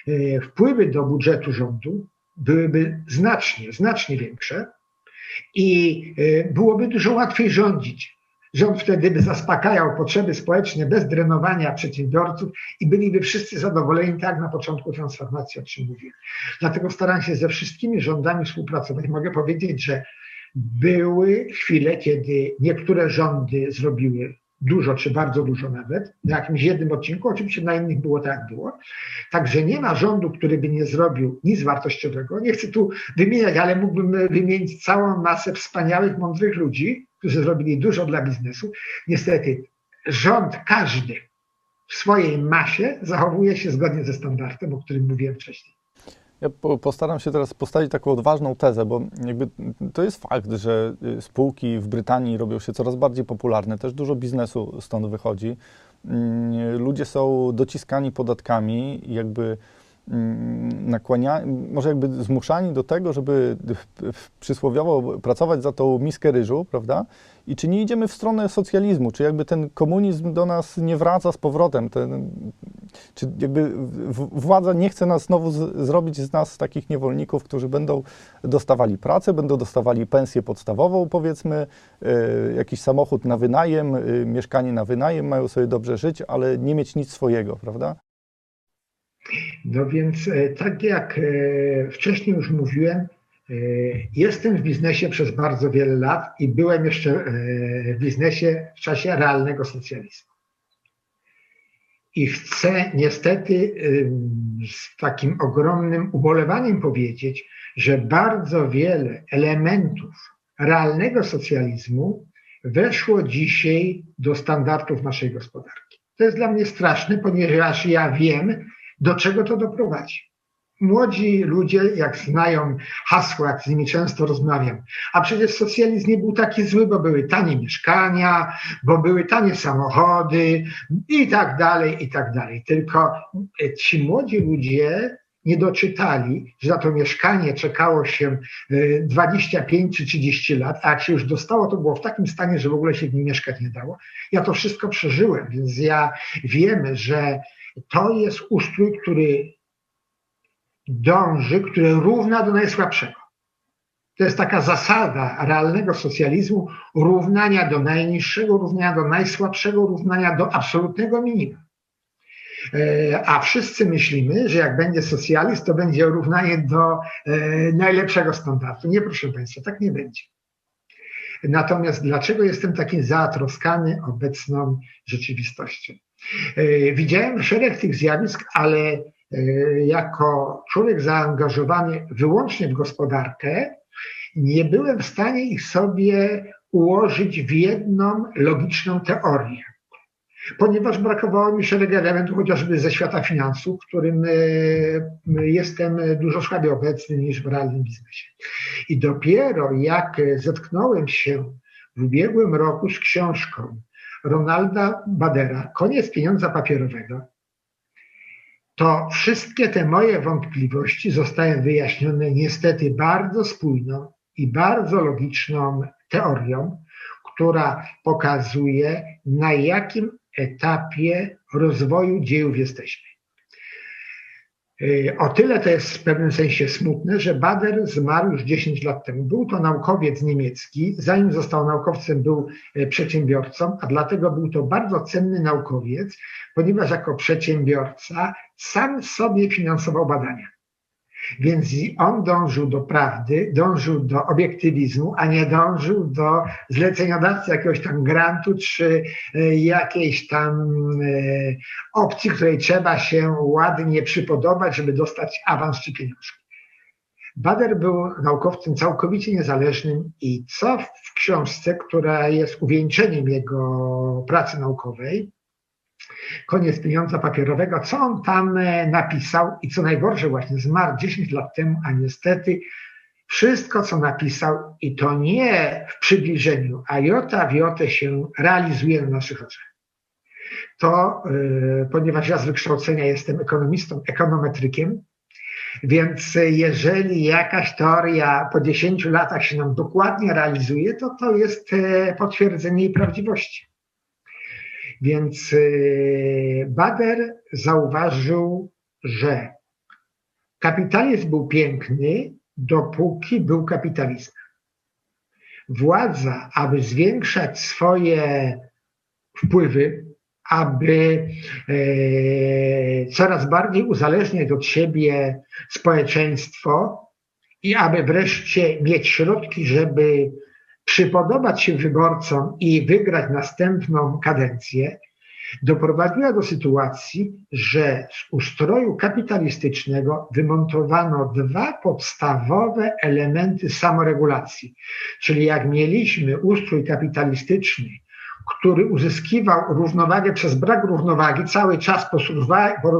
e, wpływy do budżetu rządu byłyby znacznie, znacznie większe i e, byłoby dużo łatwiej rządzić. Rząd wtedy by zaspokajał potrzeby społeczne bez drenowania przedsiębiorców i byliby wszyscy zadowoleni, tak na początku transformacji, o czym mówiłem. Dlatego staram się ze wszystkimi rządami współpracować. Mogę powiedzieć, że były chwile, kiedy niektóre rządy zrobiły dużo, czy bardzo dużo nawet, na jakimś jednym odcinku, oczywiście na innych było tak jak było. Także nie ma rządu, który by nie zrobił nic wartościowego. Nie chcę tu wymieniać, ale mógłbym wymienić całą masę wspaniałych, mądrych ludzi, którzy zrobili dużo dla biznesu. Niestety rząd każdy w swojej masie zachowuje się zgodnie ze standardem, o którym mówiłem wcześniej. Ja postaram się teraz postawić taką odważną tezę, bo jakby to jest fakt, że y, spółki w Brytanii robią się coraz bardziej popularne, też dużo biznesu stąd wychodzi. Mm, ludzie są dociskani podatkami, jakby nakłaniani, może jakby zmuszani do tego, żeby przysłowiowo pracować za tą miskę ryżu, prawda? I czy nie idziemy w stronę socjalizmu? Czy jakby ten komunizm do nas nie wraca z powrotem? Ten, czy jakby władza nie chce nas znowu z, zrobić z nas takich niewolników, którzy będą dostawali pracę, będą dostawali pensję podstawową, powiedzmy, y, jakiś samochód na wynajem, y, mieszkanie na wynajem, mają sobie dobrze żyć, ale nie mieć nic swojego, prawda? No więc, e, tak jak e, wcześniej już mówiłem, E, jestem w biznesie przez bardzo wiele lat i byłem jeszcze w biznesie w czasie realnego socjalizmu. I chcę niestety z takim ogromnym ubolewaniem powiedzieć, że bardzo wiele elementów realnego socjalizmu weszło dzisiaj do standardów naszej gospodarki. To jest dla mnie straszne, ponieważ ja wiem, do czego to doprowadzi. Młodzi ludzie, jak znają hasła, jak z nimi często rozmawiam, a przecież socjalizm nie był taki zły, bo były tanie mieszkania, bo były tanie samochody i tak dalej, i tak dalej. Tylko ci młodzi ludzie nie doczytali, że za to mieszkanie czekało się 25 e, czy 30 lat, a jak się już dostało, to było w takim stanie, że w ogóle się w nim mieszkać nie dało. Ja to wszystko przeżyłem, więc ja wiem, że to jest ustrój, który dąży, które równa do najsłabszego. To jest taka zasada realnego socjalizmu równania do najniższego, równania do najsłabszego, równania do absolutnego minimum. E, a wszyscy myślimy, że jak będzie socjalizm, to będzie równanie do e, najlepszego standardu. Nie, proszę Państwa, tak nie będzie. Natomiast dlaczego jestem taki zatroskany obecną rzeczywistością? E, widziałem szereg tych zjawisk, ale Y, jako człowiek zaangażowany wyłącznie w gospodarkę, nie byłem w stanie ich sobie ułożyć w jedną logiczną teorię. Ponieważ brakowało mi szereg elementów, chociażby ze świata finansów, w którym y, jestem dużo słabiej obecny niż w realnym biznesie. I dopiero jak zetknąłem się w ubiegłym roku z książką Ronalda Badera, Koniec pieniądza papierowego, to wszystkie te moje wątpliwości zostają wyjaśnione niestety bardzo spójną i bardzo logiczną teorią, która pokazuje, na jakim etapie rozwoju dziejów jesteśmy. Y, o tyle to jest w pewnym sensie smutne, że Bader zmarł już 10 lat temu. Był to naukowiec niemiecki, zanim został naukowcem, był y, przedsiębiorcą, a dlatego był to bardzo cenny naukowiec, ponieważ jako przedsiębiorca sam sobie finansował badania. Więc on dążył do prawdy, dążył do obiektywizmu, a nie dążył do zleceniodawcy jakiegoś tam grantu czy e, jakiejś tam e, opcji, której trzeba się ładnie przypodobać, żeby dostać awans czy pieniążki. Bader był naukowcem całkowicie niezależnym i co w książce, która jest uwieńczeniem jego pracy naukowej, koniec pieniądza papierowego, co on tam e, napisał i co najgorsze właśnie zmarł 10 lat temu, a niestety wszystko, co napisał i to nie w przybliżeniu, a jota w jotę się realizuje na naszych oczach. To, yy, ponieważ ja z wykształcenia jestem ekonomistą, ekonometrykiem, więc jeżeli jakaś teoria po 10 latach się nam dokładnie realizuje, to to jest e, potwierdzenie jej prawdziwości. Więc y, Bader zauważył, że kapitalizm był piękny, dopóki był kapitalizmem. Władza, aby zwiększać swoje wpływy, aby e, coraz bardziej uzależniać od siebie społeczeństwo i aby wreszcie mieć środki, żeby przypodobać się wyborcom i wygrać następną kadencję, doprowadziła do sytuacji, że z ustroju kapitalistycznego wymontowano dwa podstawowe elementy samoregulacji. Czyli jak mieliśmy ustrój kapitalistyczny, który uzyskiwał równowagę przez brak równowagi cały czas po, po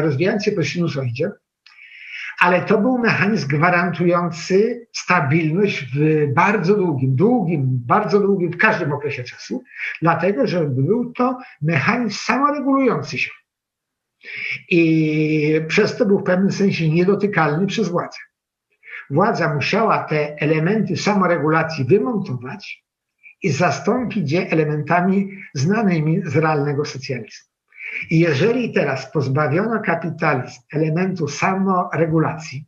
rozwijającej się po sinusoidzie, ale to był mechanizm gwarantujący stabilność w bardzo długim, długim, bardzo długim, w każdym okresie czasu, dlatego że był to mechanizm samoregulujący się. I przez to był w pewnym sensie niedotykalny przez władzę. Władza musiała te elementy samoregulacji wymontować i zastąpić je elementami znanymi z realnego socjalizmu. I jeżeli teraz pozbawiono kapitalizm elementu samoregulacji,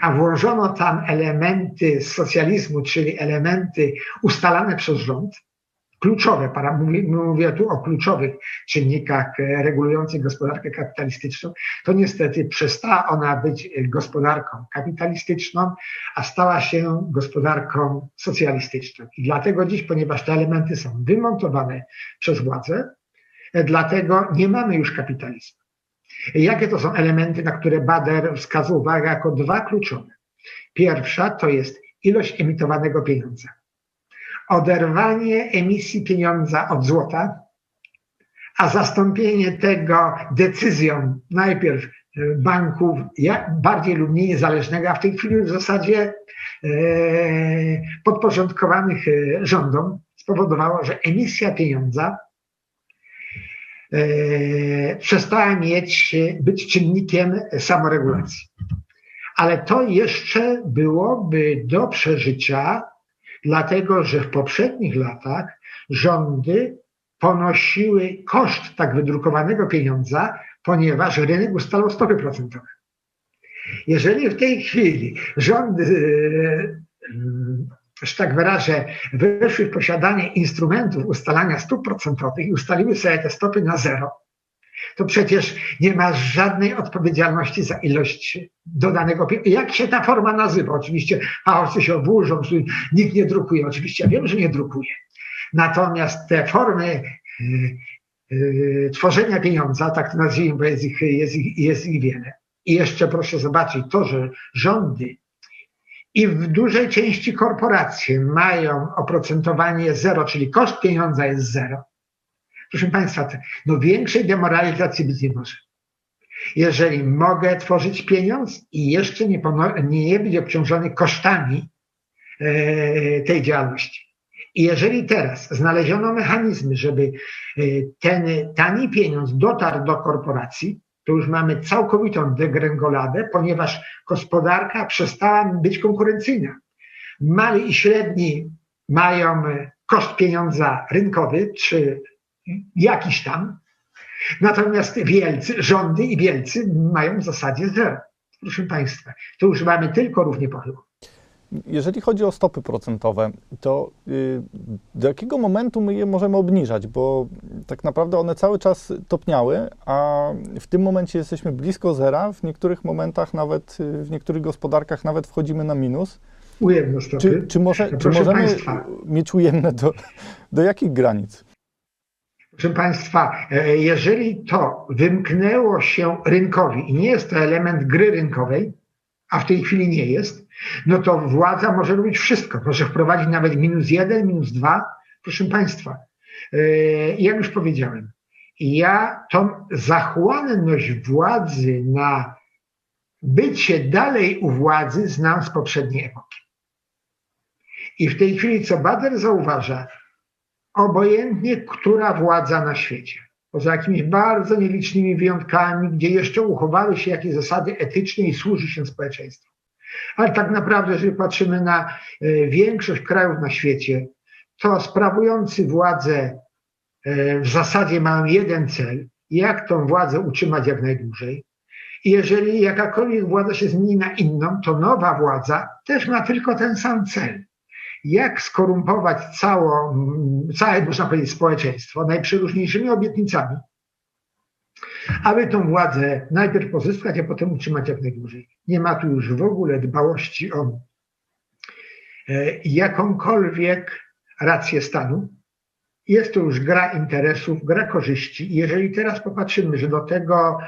a włożono tam elementy socjalizmu, czyli elementy ustalane przez rząd, kluczowe, mówię tu o kluczowych czynnikach e, regulujących gospodarkę kapitalistyczną, to niestety przestała ona być gospodarką kapitalistyczną, a stała się gospodarką socjalistyczną. I dlatego dziś, ponieważ te elementy są wymontowane przez władzę, dlatego nie mamy już kapitalizmu. Jakie to są elementy, na które Bader wskazał uwagę jako dwa kluczowe? Pierwsza to jest ilość emitowanego pieniądza oderwanie emisji pieniądza od złota, a zastąpienie tego decyzją najpierw banków bardziej lub mniej niezależnego, a w tej chwili w zasadzie e, podporządkowanych e, rządom spowodowało, że emisja pieniądza przestała mieć, być czynnikiem samoregulacji. Ale to jeszcze byłoby do przeżycia dlatego że w poprzednich latach rządy ponosiły koszt tak wydrukowanego pieniądza, ponieważ rynek ustalał stopy procentowe. Jeżeli w tej chwili rządy, e, że tak wyrażę, weszły w posiadanie instrumentów ustalania stóp procentowych i ustaliły sobie te stopy na zero, to przecież nie ma żadnej odpowiedzialności za ilość dodanego pieniądza. Jak się ta forma nazywa? Oczywiście pałacy się oburzą, nikt nie drukuje. Oczywiście ja wiem, że nie drukuje. Natomiast te formy yy, yy, tworzenia pieniądza, tak to nazwijmy, bo jest ich, jest, ich, jest ich wiele. I jeszcze proszę zobaczyć to, że rządy i w dużej części korporacje mają oprocentowanie zero, czyli koszt pieniądza jest zero Proszę Państwa, no większej demoralizacji być nie może. Jeżeli mogę tworzyć pieniądz i jeszcze nie, nie być obciążony kosztami e, tej działalności. I jeżeli teraz znaleziono mechanizmy, żeby e, ten tani pieniądz dotarł do korporacji, to już mamy całkowitą degrengoladę, ponieważ gospodarka przestała być konkurencyjna. Mali i średni mają koszt pieniądza rynkowy, czy jakiś tam. Natomiast wielcy, rządy i wielcy mają w zasadzie zero. Proszę Państwa, to już mamy tylko równie pochyłą. Jeżeli chodzi o stopy procentowe, to y, do jakiego momentu my je możemy obniżać? Bo tak naprawdę one cały czas topniały, a w tym momencie jesteśmy blisko zera, w niektórych momentach nawet, y, w niektórych gospodarkach nawet wchodzimy na minus. Ujemne stopy. Czy, czy, może, czy możemy Państwa. mieć ujemne do, do jakich granic? Proszę Państwa, e, jeżeli to wymknęło się rynkowi i nie jest to element gry rynkowej, a w tej chwili nie jest, no to władza może robić wszystko. Może wprowadzić nawet minus jeden, minus dwa. Proszę Państwa, e, jak już powiedziałem, ja tą zachłanność władzy na bycie dalej u władzy znam z poprzedniej epoki. I w tej chwili, co Bader zauważa, obojętnie która władza na świecie, poza jakimiś bardzo nielicznymi wyjątkami, gdzie jeszcze uchowały się jakieś zasady etyczne i służy się społeczeństwu. Ale tak naprawdę, jeżeli patrzymy na e, większość krajów na świecie, to sprawujący władzę e, w zasadzie mają jeden cel, jak tą władzę utrzymać jak najdłużej. I jeżeli jakakolwiek władza się zmieni na inną, to nowa władza też ma tylko ten sam cel jak skorumpować cało, całe, można powiedzieć, społeczeństwo najprzeróżniejszymi obietnicami, aby tą władzę najpierw pozyskać, a potem utrzymać jak najdłużej. Nie ma tu już w ogóle dbałości o e, jakąkolwiek rację stanu, jest to już gra interesów, gra korzyści. I jeżeli teraz popatrzymy, że do tego,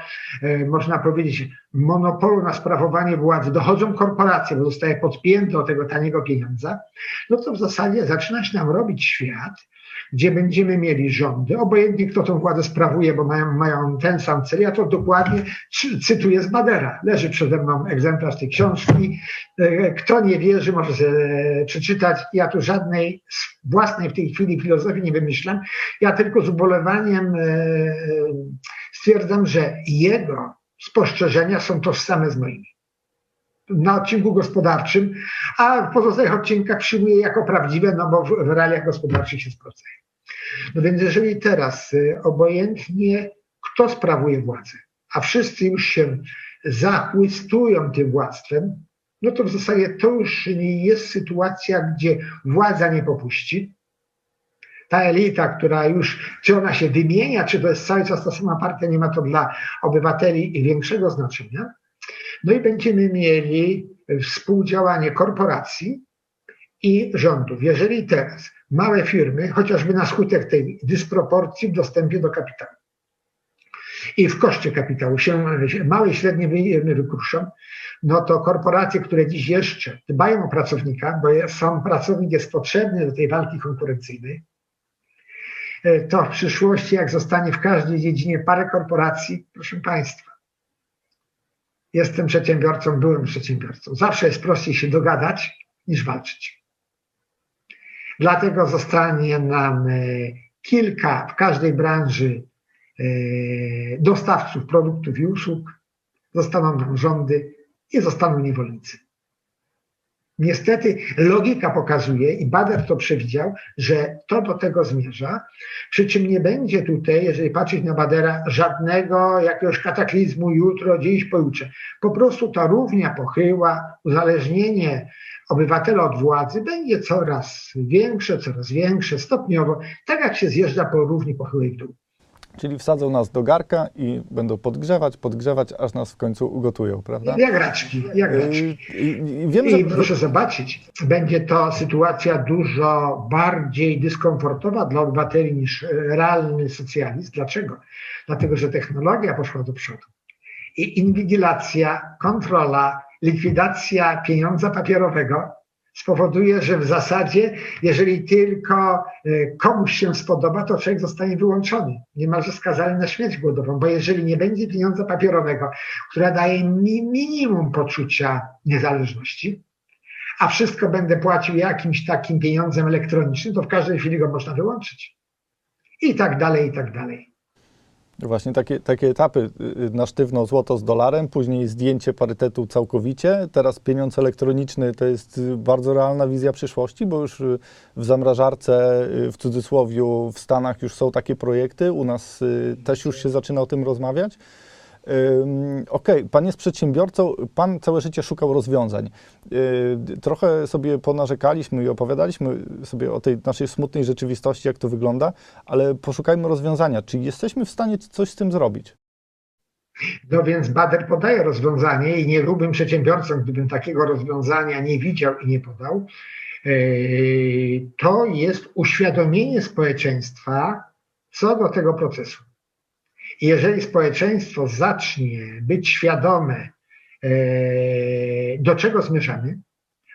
e, można powiedzieć, monopolu na sprawowanie władzy dochodzą korporacje, bo zostaje podpięte do tego taniego pieniądza, no to w zasadzie zaczyna się nam robić świat, gdzie będziemy mieli rządy, obojętnie kto tą władzę sprawuje, bo mają, mają ten sam cel. Ja to dokładnie cytuję z Badera. Leży przede mną egzemplarz tej książki. E, kto nie wierzy, może sobie przeczytać. Ja tu żadnej własnej w tej chwili filozofii nie wymyślam. Ja tylko z ubolewaniem e, stwierdzam, że jego spostrzeżenia są tożsame z moimi na odcinku gospodarczym, a w pozostałych odcinkach przyjmuję jako prawdziwe, no bo w, w realiach gospodarczych się sprawdzają. No więc jeżeli teraz y, obojętnie kto sprawuje władzę, a wszyscy już się zachłystują tym władztwem, no to w zasadzie to już nie jest sytuacja, gdzie władza nie popuści. Ta elita, która już, czy ona się wymienia, czy to jest cały czas ta sama partia, nie ma to dla obywateli większego znaczenia. No i będziemy mieli współdziałanie korporacji i rządów. Jeżeli teraz małe firmy, chociażby na skutek tej dysproporcji w dostępie do kapitału i w koszcie kapitału się małe i średnie firmy wykruszą, no to korporacje, które dziś jeszcze dbają o pracownika, bo sam pracownik jest potrzebny do tej walki konkurencyjnej, to w przyszłości, jak zostanie w każdej dziedzinie parę korporacji, proszę Państwa, jestem przedsiębiorcą, byłem przedsiębiorcą. Zawsze jest prościej się dogadać niż walczyć. Dlatego zostanie nam e, kilka w każdej branży e, dostawców produktów i usług, zostaną nam rządy i zostaną niewolnicy. Niestety logika pokazuje i Bader to przewidział, że to do tego zmierza, przy czym nie będzie tutaj, jeżeli patrzeć na Badera, żadnego jakiegoś kataklizmu jutro, dziś, pojutrze. Po prostu ta równia pochyła, uzależnienie obywatela od władzy będzie coraz większe, coraz większe, stopniowo, tak jak się zjeżdża po równi pochyłej dół. Czyli wsadzą nas do garka i będą podgrzewać, podgrzewać, aż nas w końcu ugotują, prawda? Jak raczki, jak Yy, raczki. I, wiem, I że... proszę zobaczyć, będzie to sytuacja dużo bardziej dyskomfortowa dla obywateli niż realny socjalizm. Dlaczego? Dlatego, że technologia poszła do przodu. I inwigilacja, kontrola, likwidacja pieniądza papierowego spowoduje, że w zasadzie, jeżeli tylko y, komuś się spodoba, to człowiek zostanie wyłączony, niemalże skazany na śmierć głodową, bo jeżeli nie będzie pieniądza papierowego, które daje mi minimum poczucia niezależności, a wszystko będę płacił jakimś takim pieniądzem elektronicznym, to w każdej chwili go można wyłączyć. I tak dalej, i tak dalej. Właśnie takie, takie etapy y, na sztywno złoto z dolarem, później zdjęcie parytetu całkowicie, teraz pieniądz elektroniczny to jest y, bardzo realna wizja przyszłości, bo już y, w zamrażarce, w cudzysłowiu, w Stanach już są takie projekty, u nas też już się zaczyna o tym rozmawiać. Okay. pan jest przedsiębiorcą, pan całe życie szukał rozwiązań. Trochę sobie ponarzekaliśmy i opowiadaliśmy sobie o tej naszej smutnej rzeczywistości, jak to wygląda, ale poszukajmy rozwiązania. Czy jesteśmy w stanie coś z tym zrobić? No więc Bader podaje rozwiązanie i nie byłbym przedsiębiorcą, gdybym takiego rozwiązania nie widział i nie podał. To jest uświadomienie społeczeństwa co do tego procesu. I jeżeli społeczeństwo zacznie być świadome, e, do czego zmierzamy,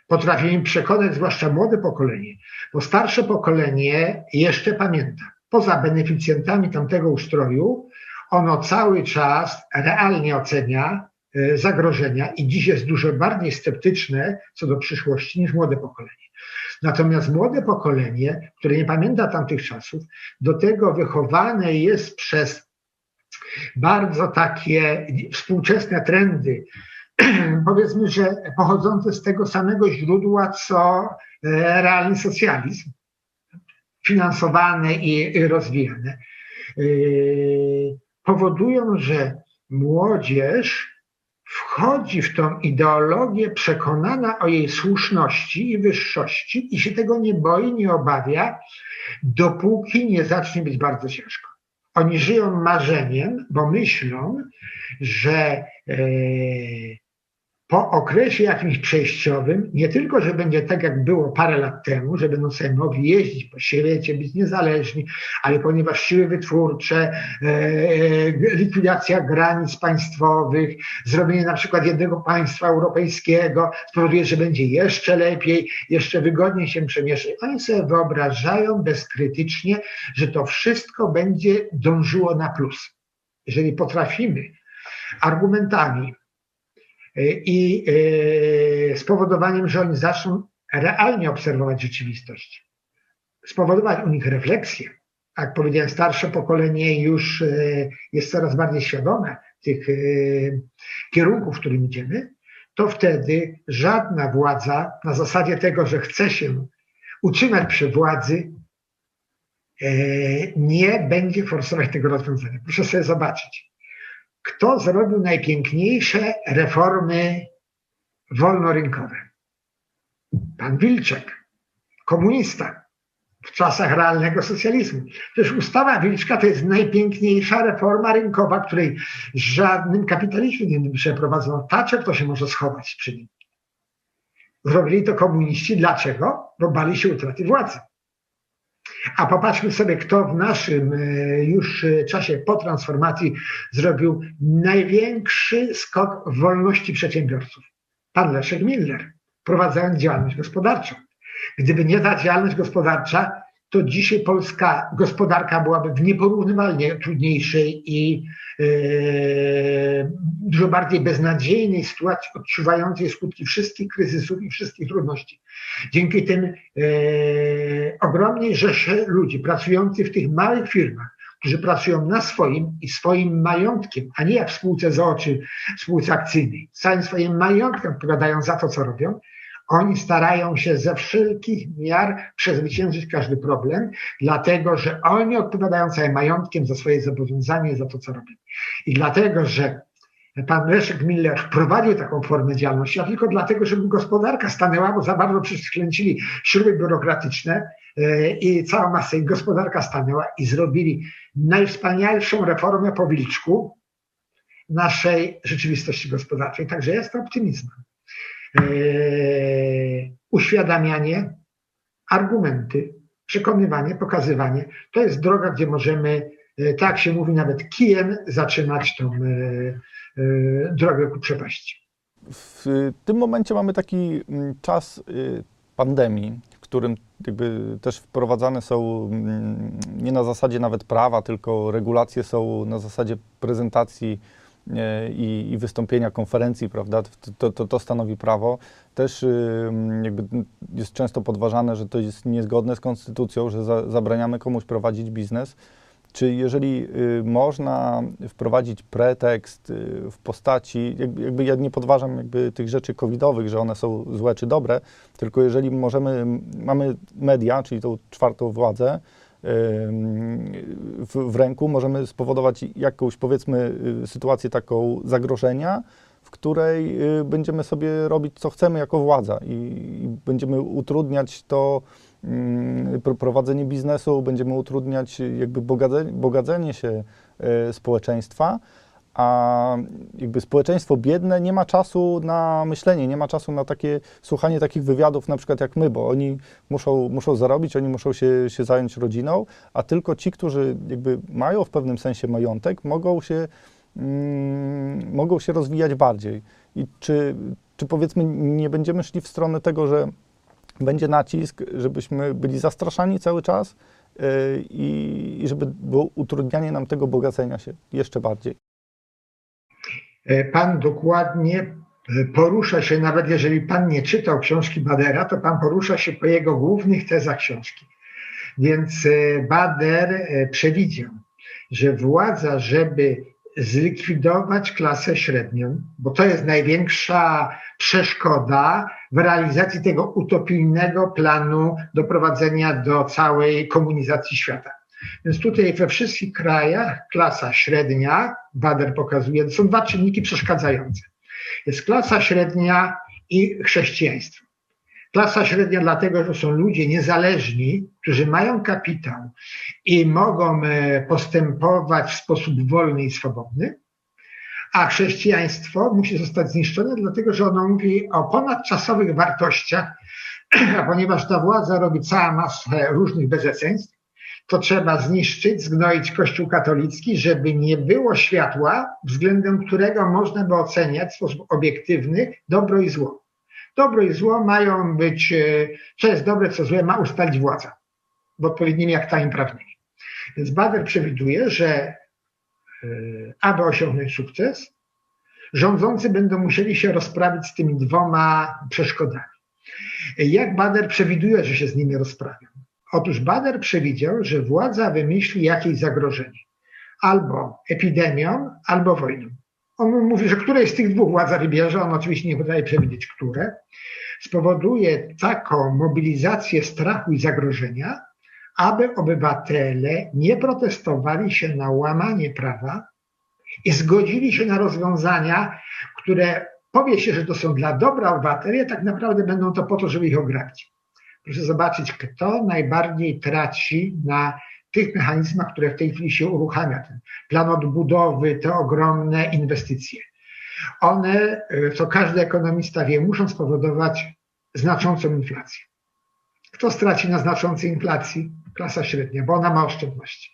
potrafimy przekonać zwłaszcza młode pokolenie, bo starsze pokolenie jeszcze pamięta. Poza beneficjentami tamtego ustroju, ono cały czas realnie ocenia e, zagrożenia i dziś jest dużo bardziej sceptyczne co do przyszłości niż młode pokolenie. Natomiast młode pokolenie, które nie pamięta tamtych czasów, do tego wychowane jest przez bardzo takie współczesne trendy, powiedzmy, że pochodzące z tego samego źródła, co e, realny socjalizm, finansowane i rozwijane, e, powodują, że młodzież wchodzi w tą ideologię przekonana o jej słuszności i wyższości i się tego nie boi, nie obawia, dopóki nie zacznie być bardzo ciężko. Oni żyją marzeniem, bo myślą, że e, po okresie jakimś przejściowym, nie tylko, że będzie tak, jak było parę lat temu, że będą sobie mogli jeździć po świecie, być niezależni, ale ponieważ siły wytwórcze, e, likwidacja granic państwowych, zrobienie na przykład jednego państwa europejskiego spowoduje, że będzie jeszcze lepiej, jeszcze wygodniej się przemieszczać. Oni sobie wyobrażają bezkrytycznie, że to wszystko będzie dążyło na plus. Jeżeli potrafimy argumentami, i e, spowodowaniem, że oni zaczną realnie obserwować rzeczywistość, spowodować u nich refleksję. Jak powiedziałem, starsze pokolenie już e, jest coraz bardziej świadome tych e, kierunków, w którym idziemy, to wtedy żadna władza na zasadzie tego, że chce się utrzymać przy władzy, nie będzie forsować tego rozwiązania. Proszę sobie zobaczyć kto zrobił najpiękniejsze reformy wolnorynkowe? Pan Wilczek, komunista w czasach realnego socjalizmu. Przecież ustawa Wilczka to jest najpiękniejsza reforma rynkowa, której żadnym kapitalizmem nie przeprowadzono. Thatcher to się może schować przy nim. Zrobili to komuniści. Dlaczego? Bo bali się utraty władzy. A popatrzmy sobie, kto w naszym e, już czasie po transformacji zrobił największy skok w wolności przedsiębiorców. Pan Leszek Miller, prowadząc działalność gospodarczą. Gdyby nie ta działalność gospodarcza, to dzisiaj polska gospodarka byłaby w nieporównywalnie trudniejszej i e, dużo bardziej beznadziejnej sytuacji, odczuwającej skutki wszystkich kryzysów i wszystkich trudności. Dzięki tym e, ogromnej rzeszy ludzi pracujących w tych małych firmach, którzy pracują na swoim i swoim majątkiem, a nie jak w spółce z oczy, spółce akcyjnej, całym swoim majątkiem odpowiadają za to, co robią, oni starają się ze wszelkich miar przezwyciężyć każdy problem, dlatego że oni odpowiadają całym majątkiem za swoje zobowiązania i za to, co robią. I dlatego, że pan Leszek Miller wprowadził taką formę działalności, a tylko dlatego, żeby gospodarka stanęła, bo za bardzo przykręcili śruby biurokratyczne e, i cała masa i gospodarka stanęła i zrobili najwspanialszą reformę po Wilczku naszej rzeczywistości gospodarczej. Także jest to optymizmem. E, uświadamianie, argumenty, przekonywanie, pokazywanie. To jest droga, gdzie możemy, e, tak się mówi, nawet kijem zaczynać tą e, drogę ku przepaści. W tym momencie mamy taki mm, czas pandemii, w którym jakby też wprowadzane są mm, nie na zasadzie nawet prawa, tylko regulacje są na zasadzie prezentacji i, i wystąpienia konferencji, prawda, to, to, to stanowi prawo. Też jakby jest często podważane, że to jest niezgodne z konstytucją, że za, zabraniamy komuś prowadzić biznes. Czy jeżeli y, można wprowadzić pretekst y, w postaci, jakby, jakby ja nie podważam jakby tych rzeczy covidowych, że one są złe czy dobre, tylko jeżeli możemy, mamy media, czyli tą czwartą władzę, w, w ręku, możemy spowodować jakąś, powiedzmy, y, sytuację taką zagrożenia, w której y, będziemy sobie robić, co chcemy jako władza i, i będziemy utrudniać to mm, prowadzenie biznesu, będziemy utrudniać jakby bogadzenie, bogadzenie się y, społeczeństwa, a jakby społeczeństwo biedne nie ma czasu na myślenie, nie ma czasu na takie słuchanie takich wywiadów, na przykład jak my, bo oni muszą, muszą zarobić, oni muszą się, się zająć rodziną, a tylko ci, którzy jakby mają w pewnym sensie majątek, mogą się, mm, mogą się rozwijać bardziej. I czy, czy powiedzmy nie będziemy szli w stronę tego, że będzie nacisk, żebyśmy byli zastraszani cały czas yy, i, i żeby było utrudnianie nam tego bogacenia się jeszcze bardziej? E, pan dokładnie e, porusza się, nawet jeżeli Pan nie czytał książki Badera, to Pan porusza się po jego głównych tezach książki. Więc e, Bader przewidział, że władza, żeby zlikwidować klasę średnią, bo to jest największa przeszkoda w realizacji tego utopijnego planu doprowadzenia do całej komunizacji świata. Więc tutaj we wszystkich krajach klasa średnia, Bader pokazuje, są dwa czynniki przeszkadzające. Jest klasa średnia i chrześcijaństwo. Klasa średnia dlatego, że są ludzie niezależni, którzy mają kapitał i mogą e, postępować w sposób wolny i swobodny, a chrześcijaństwo musi zostać zniszczone, dlatego że ono mówi o ponadczasowych wartościach, ponieważ ta władza robi całą masę różnych bezeceństw, to trzeba zniszczyć, zgnoić Kościół katolicki, żeby nie było światła, względem którego można by oceniać w sposób obiektywny dobro i zło. Dobro i zło mają być, e, co jest dobre, co złe, ma ustalić władza w odpowiednimi aktami prawnymi. Więc Bader przewiduje, że e, aby osiągnąć sukces, rządzący będą musieli się rozprawić z tymi dwoma przeszkodami. Jak Bader przewiduje, że się z nimi rozprawią? Otóż Bader przewidział, że władza wymyśli jakieś zagrożenie. Albo epidemią, albo wojną. On mówi, że któreś z tych dwóch władza wybierze, on oczywiście nie potrafi przewidzieć, które, spowoduje taką mobilizację strachu i zagrożenia, aby obywatele nie protestowali się na łamanie prawa i zgodzili się na rozwiązania, które powie się, że to są dla dobra obywateli, a tak naprawdę będą to po to, żeby ich ograbić. Proszę zobaczyć, kto najbardziej traci na tych mechanizmach, które w tej chwili się uruchamia. Ten plan odbudowy, te ogromne inwestycje. One, co każdy ekonomista wie, muszą spowodować znaczącą inflację. Kto straci na znaczącej inflacji? Klasa średnia, bo ona ma oszczędności.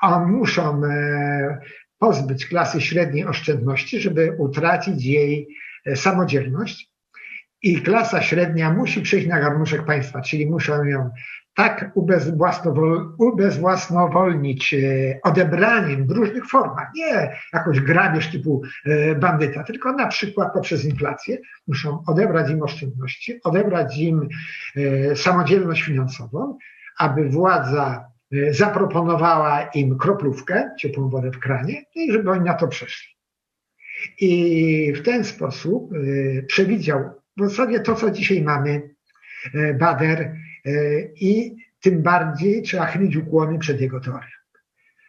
A muszą e, pozbyć klasy średniej oszczędności, żeby utracić jej e, samodzielność i klasa średnia musi przejść na garnuszek państwa, czyli muszą ją tak ubezwłasnowolnić e, odebraniem w różnych formach, nie jakąś grabież typu e, bandyta, tylko na przykład poprzez inflację muszą odebrać im oszczędności, odebrać im e, samodzielność finansową, aby władza zaproponowała im kroplówkę, ciepłą wodę w kranie no i żeby oni na to przeszli. I w ten sposób przewidział w zasadzie to, co dzisiaj mamy, e, Bader, e, i tym bardziej trzeba chylić ukłony przed jego teorią.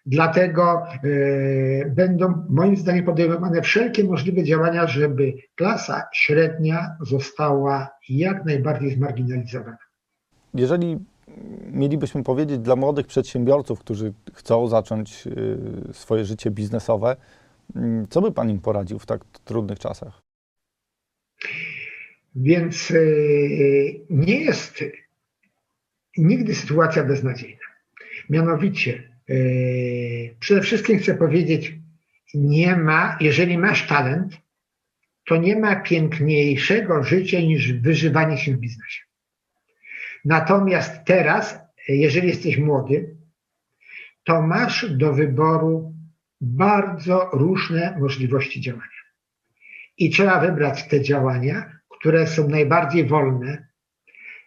Dlatego e, będą moim zdaniem podejmowane wszelkie możliwe działania, żeby klasa średnia została jak najbardziej zmarginalizowana. Jeżeli mielibyśmy powiedzieć dla młodych przedsiębiorców, którzy chcą zacząć swoje życie biznesowe, co by Pan im poradził w tak trudnych czasach? Więc e, nie jest nigdy sytuacja beznadziejna. Mianowicie, e, przede wszystkim chcę powiedzieć, nie ma, jeżeli masz talent, to nie ma piękniejszego życia niż wyżywanie się w biznesie. Natomiast teraz, jeżeli jesteś młody, to masz do wyboru bardzo różne możliwości działania. I trzeba wybrać te działania, które są najbardziej wolne,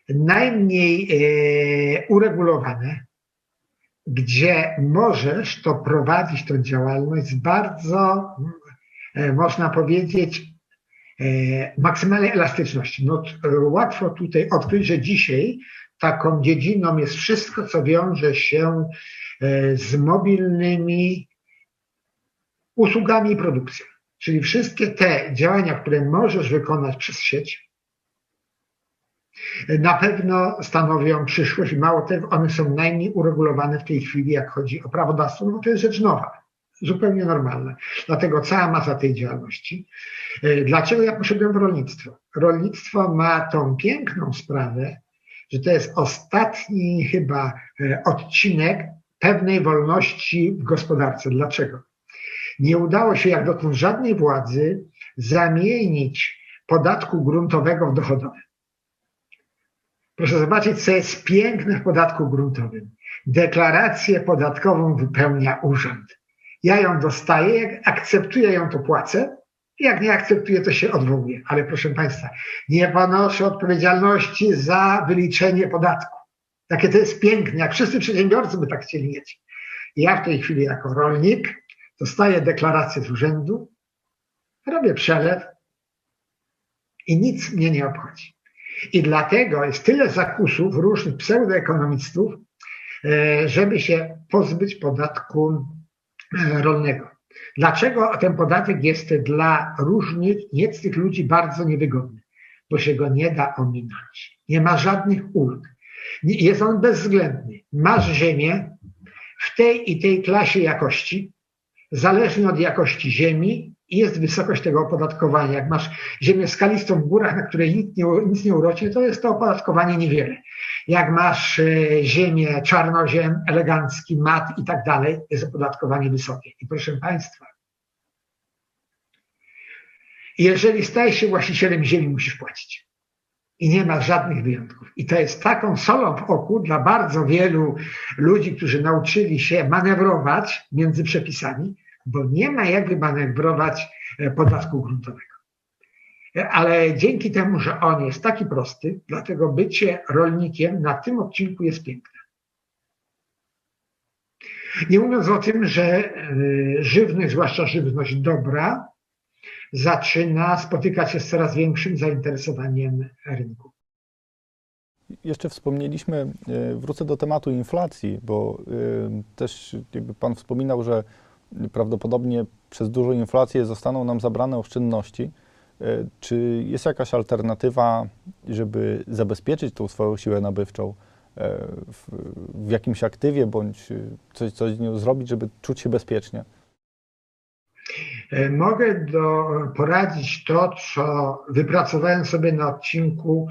najmniej e, uregulowane, gdzie możesz to prowadzić tą działalność z bardzo, e, można powiedzieć, e, maksymalnej elastyczności. No, łatwo tutaj odkryć, że dzisiaj taką dziedziną jest wszystko, co wiąże się z mobilnymi usługami i produkcją. Czyli wszystkie te działania, które możesz wykonać przez sieć, na pewno stanowią przyszłość mało tego, one są najmniej uregulowane w tej chwili, jak chodzi o prawodawstwo, no bo to jest rzecz nowa, zupełnie normalna. Dlatego cała masa tej działalności. E, dlaczego ja poszedłem w rolnictwo? Rolnictwo ma tą piękną sprawę, że to jest ostatni chyba e, odcinek pewnej wolności w gospodarce. Dlaczego? Nie udało się jak dotąd żadnej władzy zamienić podatku gruntowego w dochodowy. Proszę zobaczyć, co jest piękne w podatku gruntowym. Deklarację podatkową wypełnia urząd. Ja ją dostaję, jak akceptuję ją, to płacę. Jak nie akceptuję, to się odwołuję. Ale proszę Państwa, nie ponoszę odpowiedzialności za wyliczenie podatku. Takie to jest piękne, jak wszyscy przedsiębiorcy by tak chcieli mieć. Ja w tej chwili jako rolnik dostaję deklarację z urzędu, robię przelew i nic mnie nie obchodzi. I dlatego jest tyle zakusów różnych pseudoekonomistów, e, żeby się pozbyć podatku e, rolnego. Dlaczego ten podatek jest dla różnych, tych ludzi bardzo niewygodny? Bo się go nie da ominąć. Nie ma żadnych ulg. Jest on bezwzględny. Masz ziemię w tej i tej klasie jakości, zależnie od jakości ziemi jest wysokość tego opodatkowania. Jak masz ziemię skalistą w górach, na której nic nie, nic nie urośnie, to jest to opodatkowanie niewiele. Jak masz e, ziemię czarnoziem, elegancki, mat i tak dalej, jest opodatkowanie wysokie. I proszę Państwa, jeżeli stajesz się właścicielem ziemi, musisz płacić. I nie ma żadnych wyjątków. I to jest taką solą w oku dla bardzo wielu ludzi, którzy nauczyli się manewrować między przepisami, bo nie ma jak wymanewrować e, podatku gruntowego. E, ale dzięki temu, że on jest taki prosty, dlatego bycie rolnikiem na tym odcinku jest piękne. Nie mówiąc o tym, że e, żywność, zwłaszcza żywność dobra, zaczyna spotykać się z coraz większym zainteresowaniem rynku. Jeszcze wspomnieliśmy, wrócę do tematu inflacji, bo też jakby Pan wspominał, że prawdopodobnie przez dużą inflację zostaną nam zabrane oszczędności. E, czy jest jakaś alternatywa, żeby zabezpieczyć tą swoją siłę nabywczą e, w, w jakimś aktywie, bądź coś, coś z nią zrobić, żeby czuć się bezpiecznie? E, mogę do, poradzić to, co wypracowałem sobie na odcinku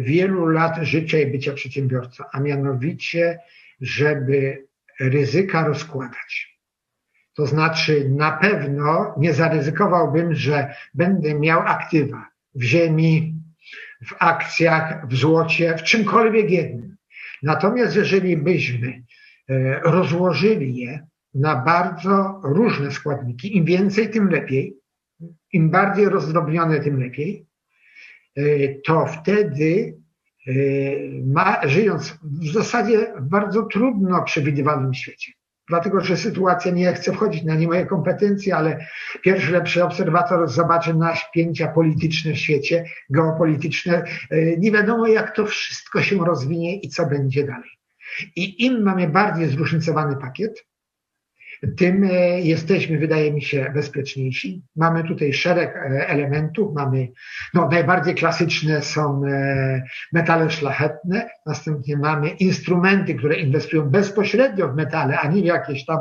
wielu lat życia i bycia przedsiębiorcą, a mianowicie, żeby ryzyka rozkładać. To znaczy, na pewno nie zaryzykowałbym, że będę miał aktywa w ziemi, w akcjach, w złocie, w czymkolwiek jednym. Natomiast jeżeli byśmy e, rozłożyli je na bardzo różne składniki, im więcej, tym lepiej, im bardziej rozdrobnione, tym lepiej, e, to wtedy e, ma, żyjąc w zasadzie w bardzo trudno przewidywalnym świecie, dlatego że sytuacja nie chce wchodzić na nie moje kompetencje, ale pierwszy lepszy obserwator zobaczy naśpięcia polityczne w świecie, geopolityczne. E, nie wiadomo, jak to wszystko się rozwinie i co będzie dalej. I im mamy bardziej zróżnicowany pakiet, tym e, jesteśmy, wydaje mi się, bezpieczniejsi. Mamy tutaj szereg e, elementów. Mamy, no, najbardziej klasyczne są e, metale szlachetne, następnie mamy instrumenty, które inwestują bezpośrednio w metale, a nie w jakieś tam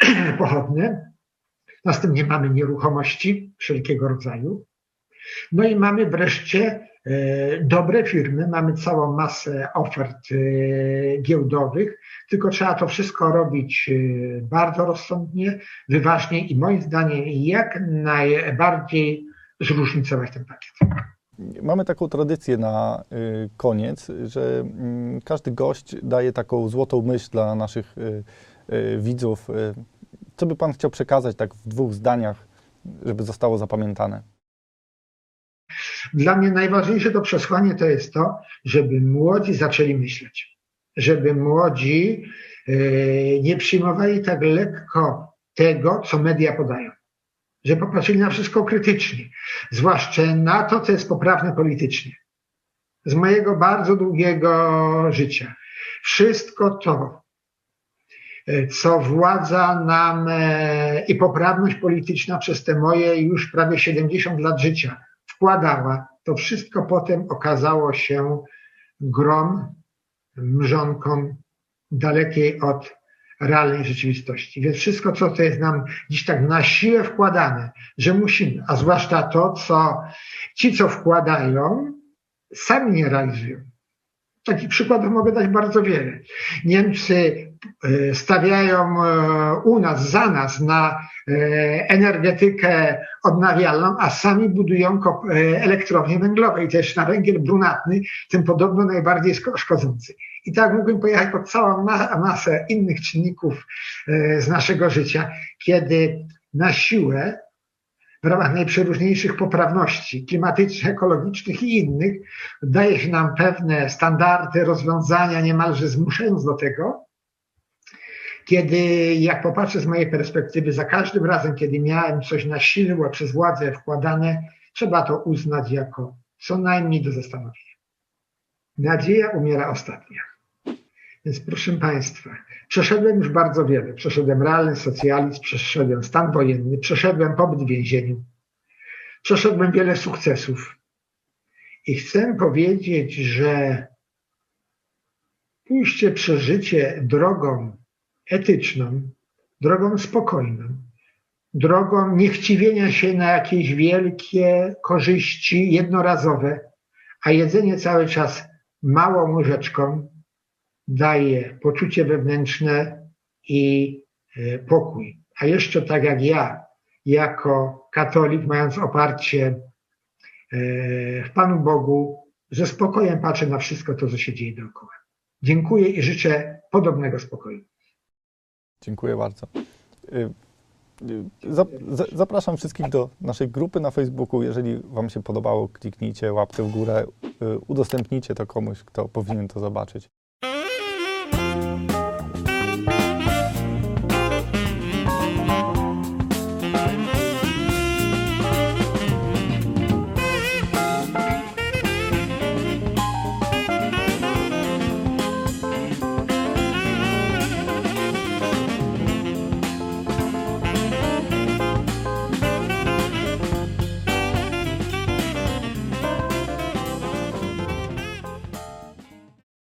pochodne. Następnie mamy nieruchomości wszelkiego rodzaju. No i mamy wreszcie dobre firmy, mamy całą masę ofert e, giełdowych, tylko trzeba to wszystko robić e, bardzo rozsądnie, wyważnie i moim zdaniem jak najbardziej zróżnicować ten pakiet. Mamy taką tradycję na koniec, że mm, każdy gość daje taką złotą myśl dla naszych widzów. Co by Pan chciał przekazać tak w dwóch zdaniach, żeby zostało zapamiętane? Dla mnie najważniejsze to przesłanie to jest to, żeby młodzi zaczęli myśleć, żeby młodzi e, nie przyjmowali tak lekko tego, co media podają, że popatrzyli na wszystko krytycznie, zwłaszcza na to, co jest poprawne politycznie. Z mojego bardzo długiego życia. Wszystko to, e, co władza nam e, i poprawność polityczna przez te moje już prawie 70 lat życia wkładała. To wszystko potem okazało się grom, mrzonką dalekiej od realnej rzeczywistości. Więc wszystko, co to jest nam dziś tak na siłę wkładane, że musimy, a zwłaszcza to, co ci, co wkładają, sami nie realizują. Takich przykładów mogę dać bardzo wiele. Niemcy stawiają e, u nas, za nas na e, energetykę odnawialną, a sami budują elektrownie węglowe i też na węgiel brunatny, tym podobno najbardziej szkodzący. I tak mógłbym pojechać pod całą masę innych czynników z naszego życia, kiedy na siłę w ramach najprzeróżniejszych poprawności klimatycznych, ekologicznych i innych, daje się nam pewne standardy, rozwiązania, niemalże zmuszając do tego, kiedy, jak popatrzę z mojej perspektywy, za każdym razem, kiedy miałem coś na siłę przez władzę wkładane, trzeba to uznać jako co najmniej do zastanowienia. Nadzieja umiera ostatnia. Więc proszę Państwa, przeszedłem już bardzo wiele. Przeszedłem realny socjalizm, przeszedłem stan wojenny, przeszedłem pobyt w więzieniu, przeszedłem wiele sukcesów. I chcę powiedzieć, że pójście przez życie drogą etyczną drogą spokojną, drogą niechciwienia się na jakieś wielkie korzyści jednorazowe, a jedzenie cały czas małą łyżeczką daje poczucie wewnętrzne i e, pokój. A jeszcze tak jak ja, jako katolik, mając oparcie e, w Panu Bogu, ze spokojem patrzę na wszystko to, co się dzieje dookoła. Dziękuję i życzę podobnego spokoju. Dziękuję bardzo. Y, y, zap- za- Zapraszam wszystkich do naszej grupy na Facebooku. Jeżeli Wam się podobało, kliknijcie łapkę w górę, y, udostępnijcie to komuś, kto powinien to zobaczyć.